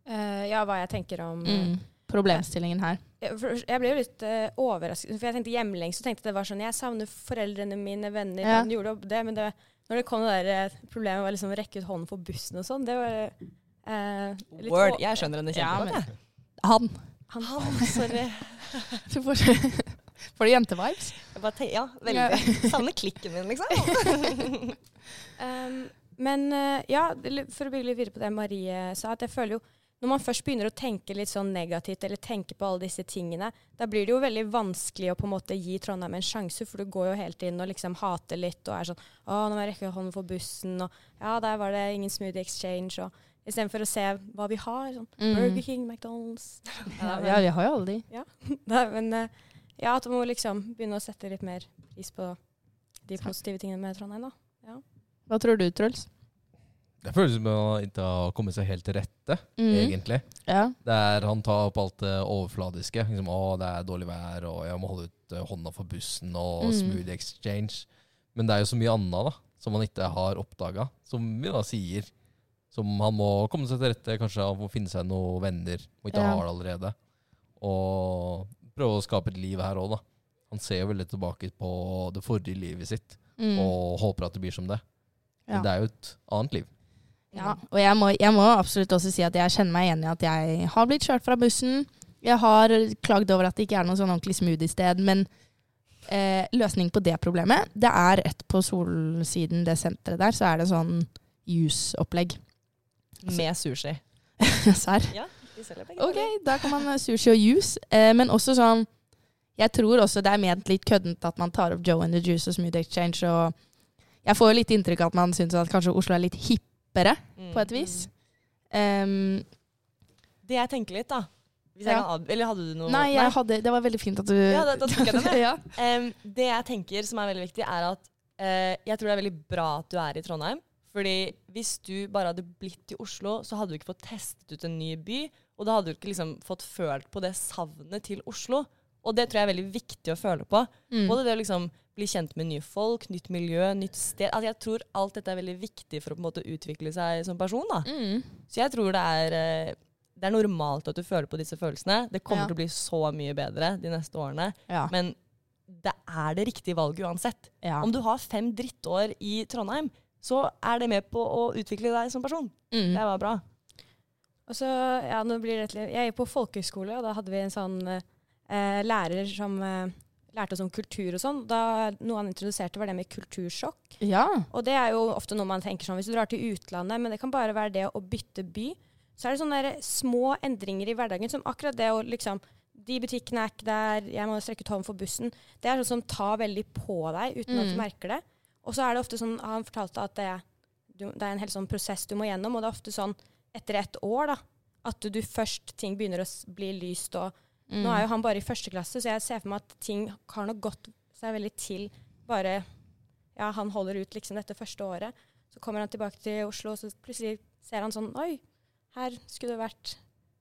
Uh, ja, hva jeg tenker om Mm. Problemstillingen her. Jeg, ble jo litt uh, overrasket, for jeg tenkte hjemlengs, så tenkte det var sånn Jeg savner foreldrene mine, venner, Ja. gjorde det, men det, når det kom det der eh, problemet med å liksom rekke ut hånden for bussen og sånn, det var eh, Word. Jeg skjønner henne kjempegodt, jeg. Ja, Han. Han, Han, sorry. Du får, får du jentevibes? Ja, veldig. Savner klikken min, liksom. um, men eh, ja, for å bygge litt videre på det Marie sa, at jeg føler jo når man først begynner å tenke litt sånn negativt, eller tenke på alle disse tingene, da blir det jo veldig vanskelig å på en måte gi Trondheim en sjanse, for du går jo helt inn og liksom hater litt og er sånn Å, nå må jeg rekke hånden for bussen, og ja, der var det ingen smoothie exchange, og istedenfor å se hva vi har, sånn Mm. Burger King, McDonald's Ja, ja, vi har jo alle de. Nei, men eh, ja, at man må liksom begynne å sette litt mer pris på de positive tingene med Trondheim, da. Hva tror du, Truls? Det føles som han ikke har kommet seg helt til rette, Mm. egentlig. Ja. Det er, han tar opp alt det overfladiske. Liksom, å, det er dårlig vær, og jeg må holde ut eh, hånda for bussen, og Mm. smoothie exchange. Men det er jo så mye annet da, som han ikke har oppdaga, som vi da sier. Som han må komme seg til rette, kanskje han må finne seg noen venner, og ikke Ja. har det allerede. Og prøve å skape et liv her òg, da. Han ser jo veldig tilbake på det forrige livet sitt, Mm. og håper at det blir som det. Ja. Men det er jo et annet liv. Ja, og jeg må, jeg må absolutt også si at jeg kjenner meg igjen i at jeg har blitt kjørt fra bussen. Jeg har klagd over at det ikke er noe sånn ordentlig smoothie-sted, men eh, løsningen på det problemet, det er rett på solsiden, det senteret der, så er det sånn juice-opplegg. Med sushi. Serr? Ja, de selger begge Ok, da kan man ha sushi og juice. Eh, men også sånn Jeg tror også det er ment litt køddent at man tar opp Joe and the Juice og Smoothie Exchange. Og jeg får jo litt inntrykk av at man syns at kanskje Oslo er litt hippere, Mm. på et vis. Um, Det jeg tenker litt, da Ja. Eller hadde du noe nei, jeg hadde, det var veldig fint at du Ja, da, da tok jeg den. ja. um, det jeg tenker som er veldig viktig, er at uh, jeg tror det er veldig bra at du er i Trondheim. Fordi hvis du bare hadde blitt i Oslo, så hadde du ikke fått testet ut en ny by. Og da hadde du ikke liksom fått følt på det savnet til Oslo. Og det tror jeg er veldig viktig å føle på. Mm. Både det å liksom bli kjent med nye folk, nytt miljø, nytt sted. Altså jeg tror alt dette er veldig viktig for å på en måte utvikle seg som person. da. Mm. Så jeg tror det er, eh, det er normalt at du føler på disse følelsene. Det kommer Ja. til å bli så mye bedre de neste årene. Ja. Men det er det riktige valget uansett. ja. Om du har fem drittår i Trondheim, så er det med på å utvikle deg som person. Mm. Det var bra. Og så, ja, nå blir det litt, Jeg gikk på folkehøyskole, og da hadde vi en sånn eh, lærer som eh, lærte oss om kultur og sånn. Da Noe han introduserte, var det med kultursjokk. ja. Og det er jo ofte noe man tenker sånn hvis du drar til utlandet, men det kan bare være det å bytte by. Så er det sånne små endringer i hverdagen, som akkurat det å liksom De butikkene er ikke der, jeg må strekke ut hånden for bussen. Det er sånn som tar veldig på deg uten at Mm. du merker det. Og så er det ofte sånn, han fortalte at det, det er en hel sånn prosess du må gjennom, og det er ofte sånn etter et år, da, at du, først ting begynner å bli lyst og Mm. Nå er jo han bare i første klasse, så jeg ser for meg at ting har nok gått seg veldig til bare ja, han holder ut liksom dette første året. Så kommer han tilbake til Oslo, og så plutselig ser han sånn Oi, her skulle det vært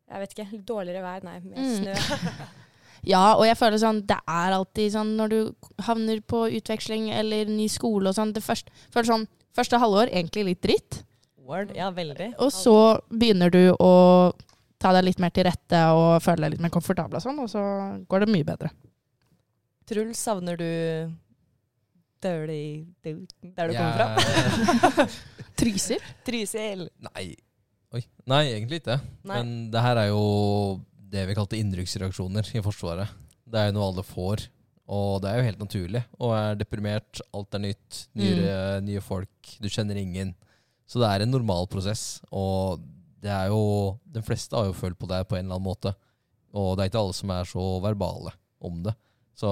jeg vet ikke, dårligere vær. Nei, mer Mm. Ja, og jeg føler sånn Det er alltid sånn når du havner på utveksling eller ny skole og sånn Det første, føler sånn, første halvår egentlig litt dritt. Word. Ja, veldig. Og så begynner du å ta deg litt mer til rette og føle deg litt mer komfortabel og sånn, og så går det mye bedre. Truls, savner du Dirty der du kommer fra? Trysil? Trysil. Nei. Oi. Nei, egentlig ikke. Nei. Men det her er jo det vi kalte innrykksreaksjoner i Forsvaret. Det er jo noe alle får, og det er jo helt naturlig. Og er deprimert, alt er nytt, nye, nye folk, du kjenner ingen. Så det er en normal prosess, og det er jo De fleste har jo følt på det på en eller annen måte. Og det er ikke alle som er så verbale om det. Så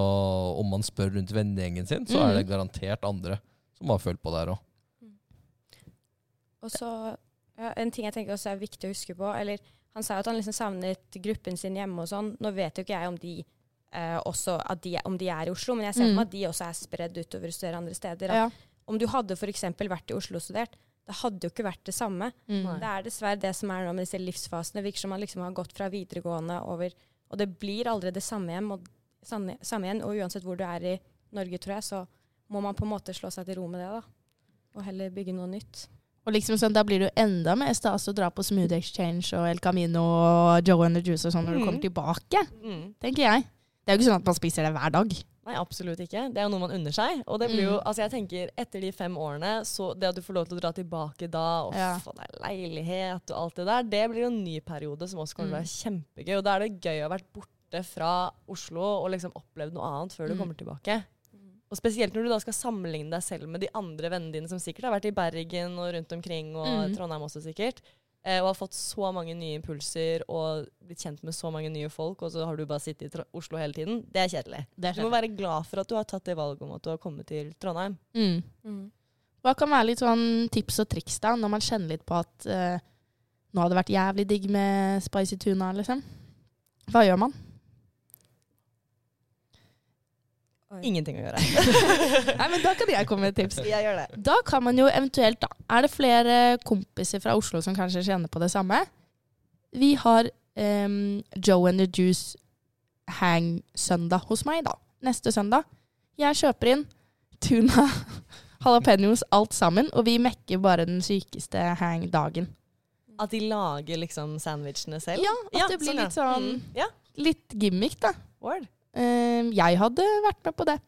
om man spør rundt vennegjengen sin, så er det Mhm. garantert andre som har følt på det her òg. Og så ja, En ting jeg tenker også er viktig å huske på eller Han sa jo at han liksom savnet gruppen sin hjemme og sånn. Nå vet jo ikke jeg om de, eh, også, at de, om de er i Oslo, men jeg ser for Mm. meg at de også er spredd utover og studerer andre steder. Ja. Om du hadde f.eks. vært i Oslo og studert, det hadde jo ikke vært det samme. Mm. Det er dessverre det som er nå med disse livsfasene. Det virker som man liksom har gått fra videregående over Og det blir aldri det samme igjen. Og, samme, samme igjen, og uansett hvor du er i Norge, tror jeg, så må man på en måte slå seg til ro med det. da. Og heller bygge noe nytt. Og liksom sånn, Da blir det jo enda mer stas å dra på Smooth Exchange og El Camino og Joe and the Juice og sånn når du Mm. kommer tilbake, Mm. tenker jeg. Det er jo ikke sånn at man spiser det hver dag. Nei, absolutt ikke. Det er jo noe man unner seg. Og det blir jo, Mm. altså jeg tenker, etter de fem årene, så det at du får lov til å dra tilbake da, og Ja. få deg leilighet og alt det der, det blir jo en ny periode som også kommer til å være kjempegøy. Og da er det gøy å ha vært borte fra Oslo og liksom opplevd noe annet før du Mm. kommer tilbake. Og spesielt når du da skal sammenligne deg selv med de andre vennene dine som sikkert har vært i Bergen og rundt omkring, og Mm. Trondheim også sikkert. eh, Og har fått så mange nye impulser og blitt kjent med så mange nye folk, og så har du bare sittet i Oslo hele tiden. Det er kjedelig. Du må være glad for at du har tatt det valget om at du har kommet til Trondheim. Mm. Hva kan være litt sånn tips og triks da, når man kjenner litt på at eh, nå hadde det vært jævlig digg med spicy tuna, liksom? Hva gjør man? Ingenting å gjøre. Nei, men Da kan jeg komme med et tips. Jeg gjør det. Da kan man jo eventuelt, da Er det flere kompiser fra Oslo som kanskje kjenner på det samme? Vi har um, Joe and the Juice hang-søndag hos meg, da. Neste søndag. Jeg kjøper inn tuna, jalapeños, alt sammen, og vi mekker bare den sykeste hang-dagen. At de lager liksom sandwichene selv? Ja, at det blir sånn, litt sånn Mm, Ja, Litt gimmick, da. word. Em, jeg hadde vært med på det,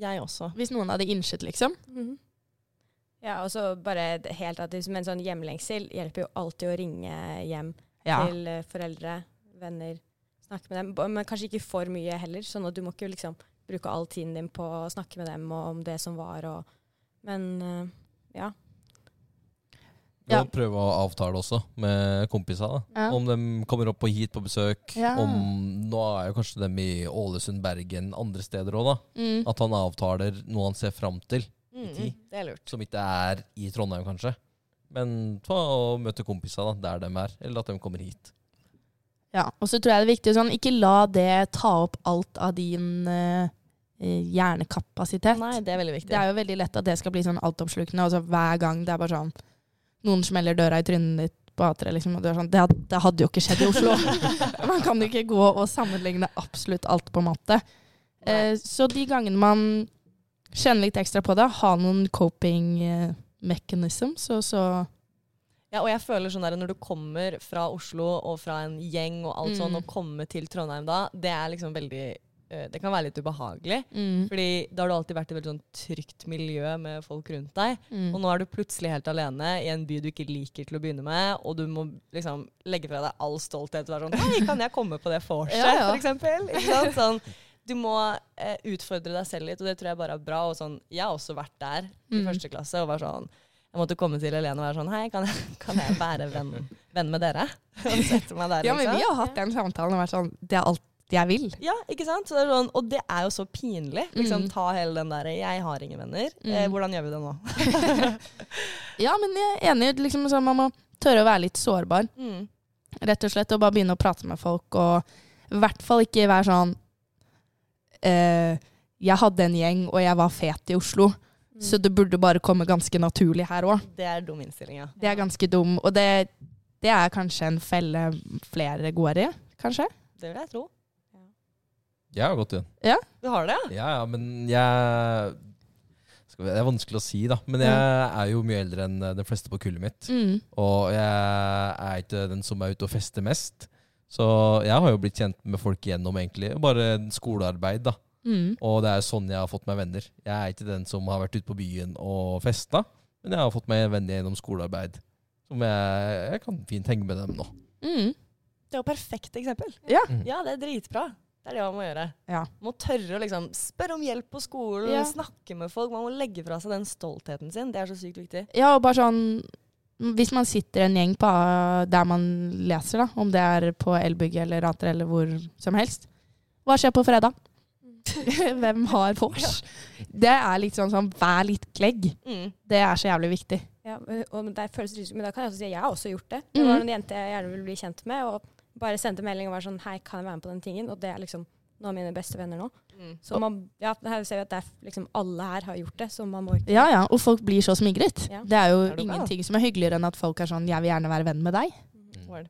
Jeg også. hvis noen hadde innsett, liksom. Mhm. Ja, og så bare helt at det, Men sånn hjemlengsel hjelper jo alltid å ringe hjem Ja. til eh, foreldre, venner. Snakke med dem. Men kanskje ikke for mye heller. Sånn at du må ikke liksom bruke all tiden din på å snakke med dem og om det som var. Og, men eh, ja. Du Ja. prøve å avtale også med kompisene. da. Ja. Om de kommer opp på hit på besøk. Ja. Om, nå er jo kanskje dem i Ålesund, Bergen, andre steder òg, da. Mm. At han avtaler noe han ser fram til, Mm, tid. det er lurt. som ikke er i Trondheim, kanskje. Men ta og møte kompisene da, der de er, eller at de kommer hit. Ja, og så tror jeg det er viktig sånn, ikke la det ta opp alt av din eh, eh, hjernekapasitet. Nei, det er veldig viktig. Det er jo veldig lett at det skal bli sånn og så hver gang det er bare sånn Noen smeller døra i trynet ditt på A3, liksom, og du er sånn det, det hadde jo ikke skjedd i Oslo. man kan jo ikke gå og sammenligne absolutt alt på matte. Eh, så de gangene man kjenner litt ekstra på det, ha noen coping eh, mechanisms, og så Ja, og jeg føler sånn der når du kommer fra Oslo og fra en gjeng og alt Mm. sånn, og kommer til Trondheim da, det er liksom veldig Det kan være litt ubehagelig. mm, Fordi da har du alltid vært i et veldig sånn trygt miljø med folk rundt deg. mm. Og nå er du plutselig helt alene i en by du ikke liker til å begynne med, og du må liksom legge fra deg all stolthet og være sånn Hei, kan jeg komme på det vorset, Ja, ja. for eksempel? Sånn, du må eh, utfordre deg selv litt, og det tror jeg bare er bra. Og sånn, jeg har også vært der i Mm. første klasse og var sånn Jeg måtte komme til Helene og være sånn Hei, kan jeg, kan jeg være venn, venn med dere? Og sette meg der, Ja, men liksom. vi har hatt den samtalen og vært sånn Det er alt jeg vil. Ja, ikke sant? Det sånn, og det er jo så pinlig. Liksom, Mm. Ta hele den derre 'jeg har ingen venner'. Eh, Mm. hvordan gjør vi det nå? Ja, men jeg er enig. Liksom, så man må tørre å være litt sårbar. Mm. Rett og slett. Og bare begynne å prate med folk. Og i hvert fall ikke være sånn eh, Jeg hadde en gjeng, og jeg var fet i Oslo. Så det burde bare komme ganske naturlig her òg. Det er dum innstilling, ja. Det er ganske dum, og det, det er kanskje en felle flere går i, kanskje? Det vil jeg tro. Jeg har gått i den. Du har det, ja? Ja, ja, men jeg vi, Det er vanskelig å si, da. Men jeg er jo mye eldre enn eh, de fleste på kullet mitt. Mm. Og jeg er ikke den som er ute og fester mest. Så jeg har jo blitt kjent med folk gjennom egentlig bare skolearbeid, da. Mm. Og det er sånn jeg har fått meg venner. Jeg er ikke den som har vært ute på byen og festa, men jeg har fått meg venner gjennom skolearbeid. Som jeg, jeg kan fint henge med dem nå. Mm. Det er jo perfekt eksempel. Ja. Mm. Ja, det er dritbra. Det er det man må gjøre. Ja. Man må tørre å liksom spørre om hjelp på skolen, Ja. snakke med folk. Man må legge fra seg den stoltheten sin. Det er så sykt viktig. Ja, og bare sånn Hvis man sitter en gjeng på der man leser, da, om det er på Elbygget eller Rater eller hvor som helst Hva skjer på fredag? Hvem har vors? Det er litt sånn sånn vær litt klegg. Mm. Det er så jævlig viktig. Ja, men, og det føles men da kan jeg også si at jeg har også gjort det. Det Mhm. var en jente jeg gjerne ville bli kjent med, og bare sendte melding og var sånn Hei, kan jeg være med på den tingen? Og det er liksom noen av mine beste venner nå. Mm. Så man, ja, her ser vi at det er liksom alle her har gjort det, så man må ikke Ja, ja, og folk blir så smigret. Ja. Det er jo Er ingenting bra? som er hyggeligere enn at folk er sånn 'jeg vil gjerne være venn med deg'. Mm.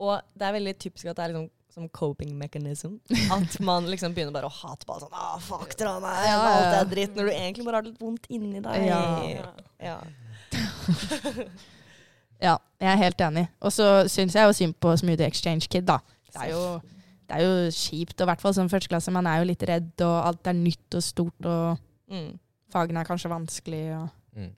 Og det er veldig typisk at det er liksom som coping mechanism. At man liksom begynner bare å hate på alt sånn ah, fuck Ja, ja, alt er dritt. Når du egentlig bare har det litt vondt inni deg. Ja. Ja. Ja, jeg er helt enig. Og så syns jeg jo synd på Smoothie Exchange Kid, da. Det er jo, det er jo kjipt, og i hvert fall som førsteklasse. Man er jo litt redd, og alt er nytt og stort, og Mm. fagene er kanskje vanskelig. Og Mm.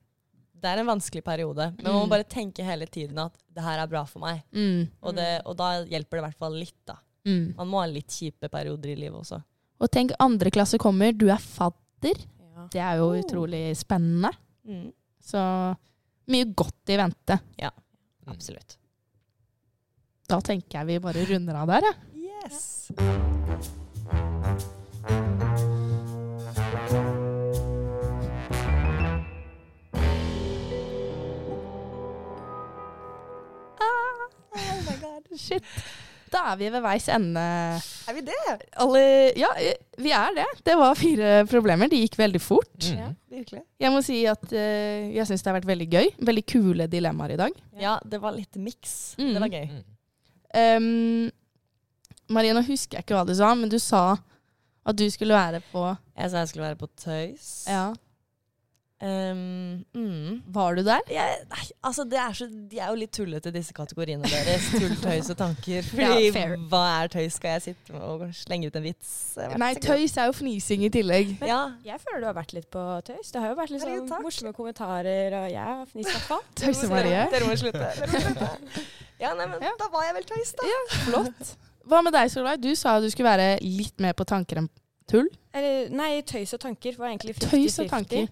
Det er en vanskelig periode, men man må Mm. bare tenke hele tiden at det her er bra for meg. mm, Og, det, og da hjelper det i hvert fall litt, da. mm. Man må ha litt kjipe perioder i livet også. Og tenk, andre klasse kommer, du er fadder. Ja. Det er jo Oh. utrolig spennende. Mm. Så mye godt i vente. Ja, Absolutt. Da tenker jeg vi bare runder av der, jeg. Yes. Oh my god. Shit. Da er vi ved veis ende. Er vi det? Alle, ja, vi er det. Det var fire problemer. De gikk veldig fort. Mm. Virkelig. Jeg må si at uh, jeg syns det har vært veldig gøy. Veldig kule dilemmaer i dag. Ja, det var litt miks. Mm. Det var gøy. Mm. Um, Marie, nå husker jeg ikke hva du sa, men du sa at du skulle være på Jeg sa jeg skulle være på tøys. Ja. Um, mm. Var du der? jeg, nei, altså det er så, de er jo litt tullete, disse kategoriene deres. Tull, tøys og tanker. Fordi ja, hva er tøys? Skal jeg sitte og slenge ut en vits? Nei, tøys er jo fnising i tillegg. Ja. Jeg føler du har vært litt på tøys. Det har jo vært litt sånn morsomme kommentarer, og jeg har fnist i hvert fall. Tøyse-Marie. Dere må slutte. Dere må slutte. Ja, nei, men Ja. da var jeg vel tøys, da. Flott. Hva med deg, Solveig? Du sa du skulle være litt mer på tanker enn tull. Eller, nei, tøys og tanker var egentlig 50-50.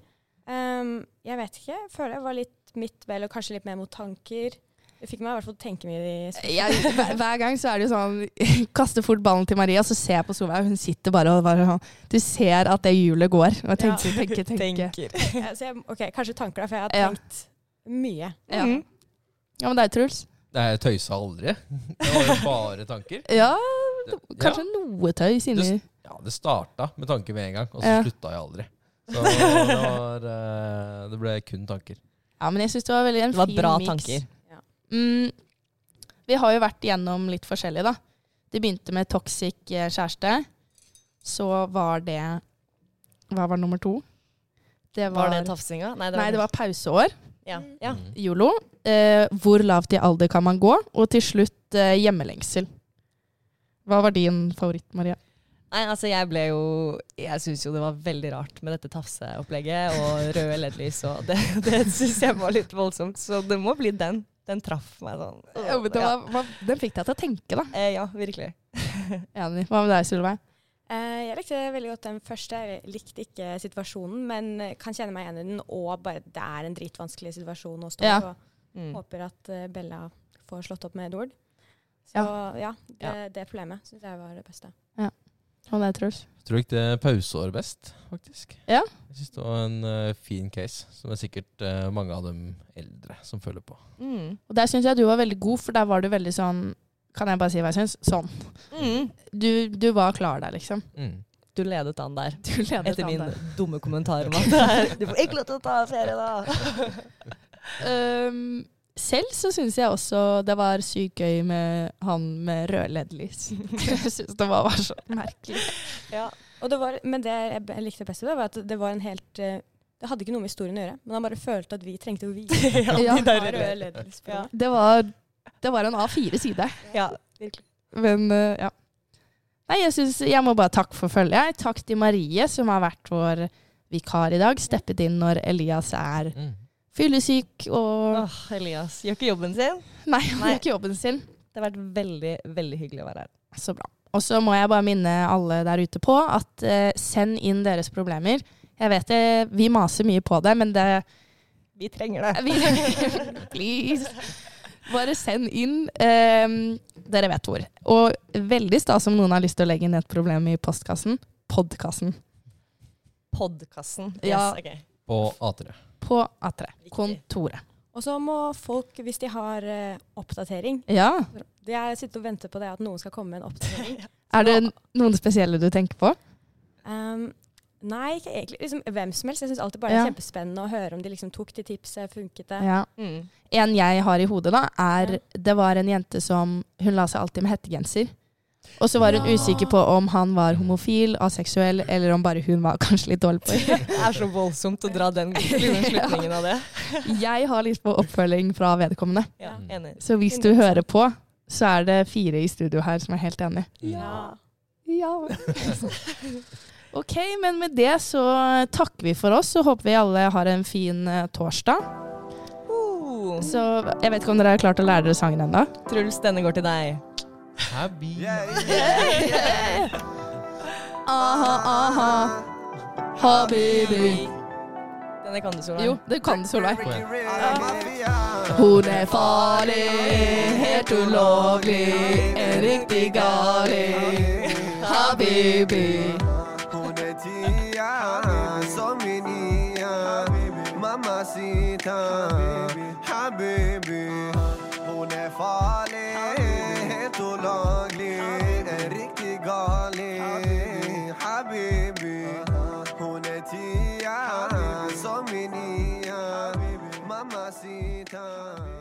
Um, jeg vet ikke. Jeg føler jeg var litt midt vel, og kanskje litt mer mot tanker. Det fikk meg i hvert fall til å tenke mye Ja, hver, gang så er det jo sånn Kaster fort ballen til Maria, så ser jeg på Solveig. Hun sitter bare og bare sånn Du ser at det hjulet går. Og jeg tenker, Ja. tenker, tenker. Tenker. Ja, så jeg, ok, kanskje tanker, da, for jeg har Ja. tenkt mye. Ja. Mm. ja, men deg, Truls? Nei, Jeg tøysa aldri. Det var jo bare tanker. Ja, kanskje noe tøys inni Ja, det starta med tanker med en gang, og så Ja. slutta jeg aldri. Så det, var, uh, det ble kun tanker. Ja, men jeg syns det var veldig en Det var fin bra mix. tanker. Mm, vi har jo vært gjennom litt forskjellig, da. Det begynte med toxic eh, kjæreste. Så var det Hva var nummer to? Det Var det tafsinga? Nei, Nei, det var pauseår. Ja. ja. Mm. Yolo. Eh, hvor lavt i alder kan man gå? Og til slutt eh, hjemmelengsel. Hva var din favoritt, Maria? Nei, altså jeg ble jo Jeg syns jo det var veldig rart med dette tafseopplegget og røde LED-lys, og det, det syns jeg var litt voldsomt. Så det må bli den. Den traff meg sånn. Ja, men det var, var, den fikk deg til å tenke, da. Eh, ja, virkelig. Enig. Hva med deg, Solveig? Eh, jeg likte veldig godt den første. Jeg likte ikke situasjonen, men kan kjenne meg igjen i den. Og bare det er en dritvanskelig situasjon å stå i. Ja. Mm. håper at eh, Bella får slått opp med Edward. Så ja, det, Ja. det problemet syns jeg var det beste. Med deg, Truls? Tror du ikke det pauseår best, faktisk? Ja. Jeg syns det var en uh, fin case, som er sikkert uh, mange av dem eldre som følger på. Mm. Og der syns jeg du var veldig god, for der var du veldig sånn Kan jeg bare si hva jeg syns? Sånn. Mm. Du, du var klar der, liksom. Mm. du ledet an der. Du ledet Etter an min der. dumme kommentar om at du får ikke lov til å ta ferie, da. Um, selv så syns jeg også det var sykt gøy med han med rød LED-lys. jeg syns det var, var så merkelig. Ja. Og det var, men det jeg likte best ved det, var at det var en helt eh, Det hadde ikke noe med historien å gjøre, men han bare følte at vi trengte å vite. ja, Ja. de der Røde ledelsene. Ja. det. Det var, det var en A4-side. Ja, virkelig. Men uh, ja. Nei, jeg, synes, jeg må bare takke for følget. Takk til Marie, som har vært vår vikar i dag. Steppet inn når Elias er Mm. Fyllesyk og Åh, Elias gjør ikke jobben sin. Nei, han Nei. gjør ikke jobben sin. Det har vært veldig, veldig hyggelig å være her. Så bra. Og så må jeg bare minne alle der ute på at eh, send inn deres problemer. Jeg vet det, vi maser mye på det, men det Vi trenger det. vi, Please. Bare send inn. ehm, dere vet hvor. Og veldig stas om noen har lyst til å legge inn et problem i postkassen. Podkassen. Podkassen. Yes, Ja. ok. På A3. På A3. Viktig. Kontoret. Og så må folk, hvis de har eh, oppdatering Ja. Jeg sitter og venter på det at noen skal komme med en oppdatering. Er det noen spesielle du tenker på? Um, nei, ikke egentlig. Liksom, hvem som helst. Jeg syns alltid bare det Ja. er kjempespennende å høre om de liksom tok de tipset, funket det. Ja. Mm. En jeg har i hodet, da, er Det var en jente som Hun la seg alltid med hettegenser. Og så var hun Ja. usikker på om han var homofil, aseksuell, eller om bare hun var kanskje litt dårlig på det. Det er så voldsomt å dra den slutningen av det. Jeg har lyst på oppfølging fra vedkommende. Ja, enig. Så hvis du hører på, så er det fire i studio her som er helt enig. Ja. Ja. ok, men med det så takker vi for oss, og håper vi alle har en fin eh, torsdag. Uh, Så jeg vet ikke om dere har klart å lære dere sangen ennå? Truls, denne går til deg. Happy. Aha, aha. Habibi. Denne kan du, Solveig. Jo, det kan du, Solveig. Hun Hun er farlig, helt ulovlig, en riktig galing. Habibi. Hun er tia som i nia Mamacita Habibi Hun er farlig, helt ulaglig En riktig gali Habibi Hun er tia som i nia Mamacita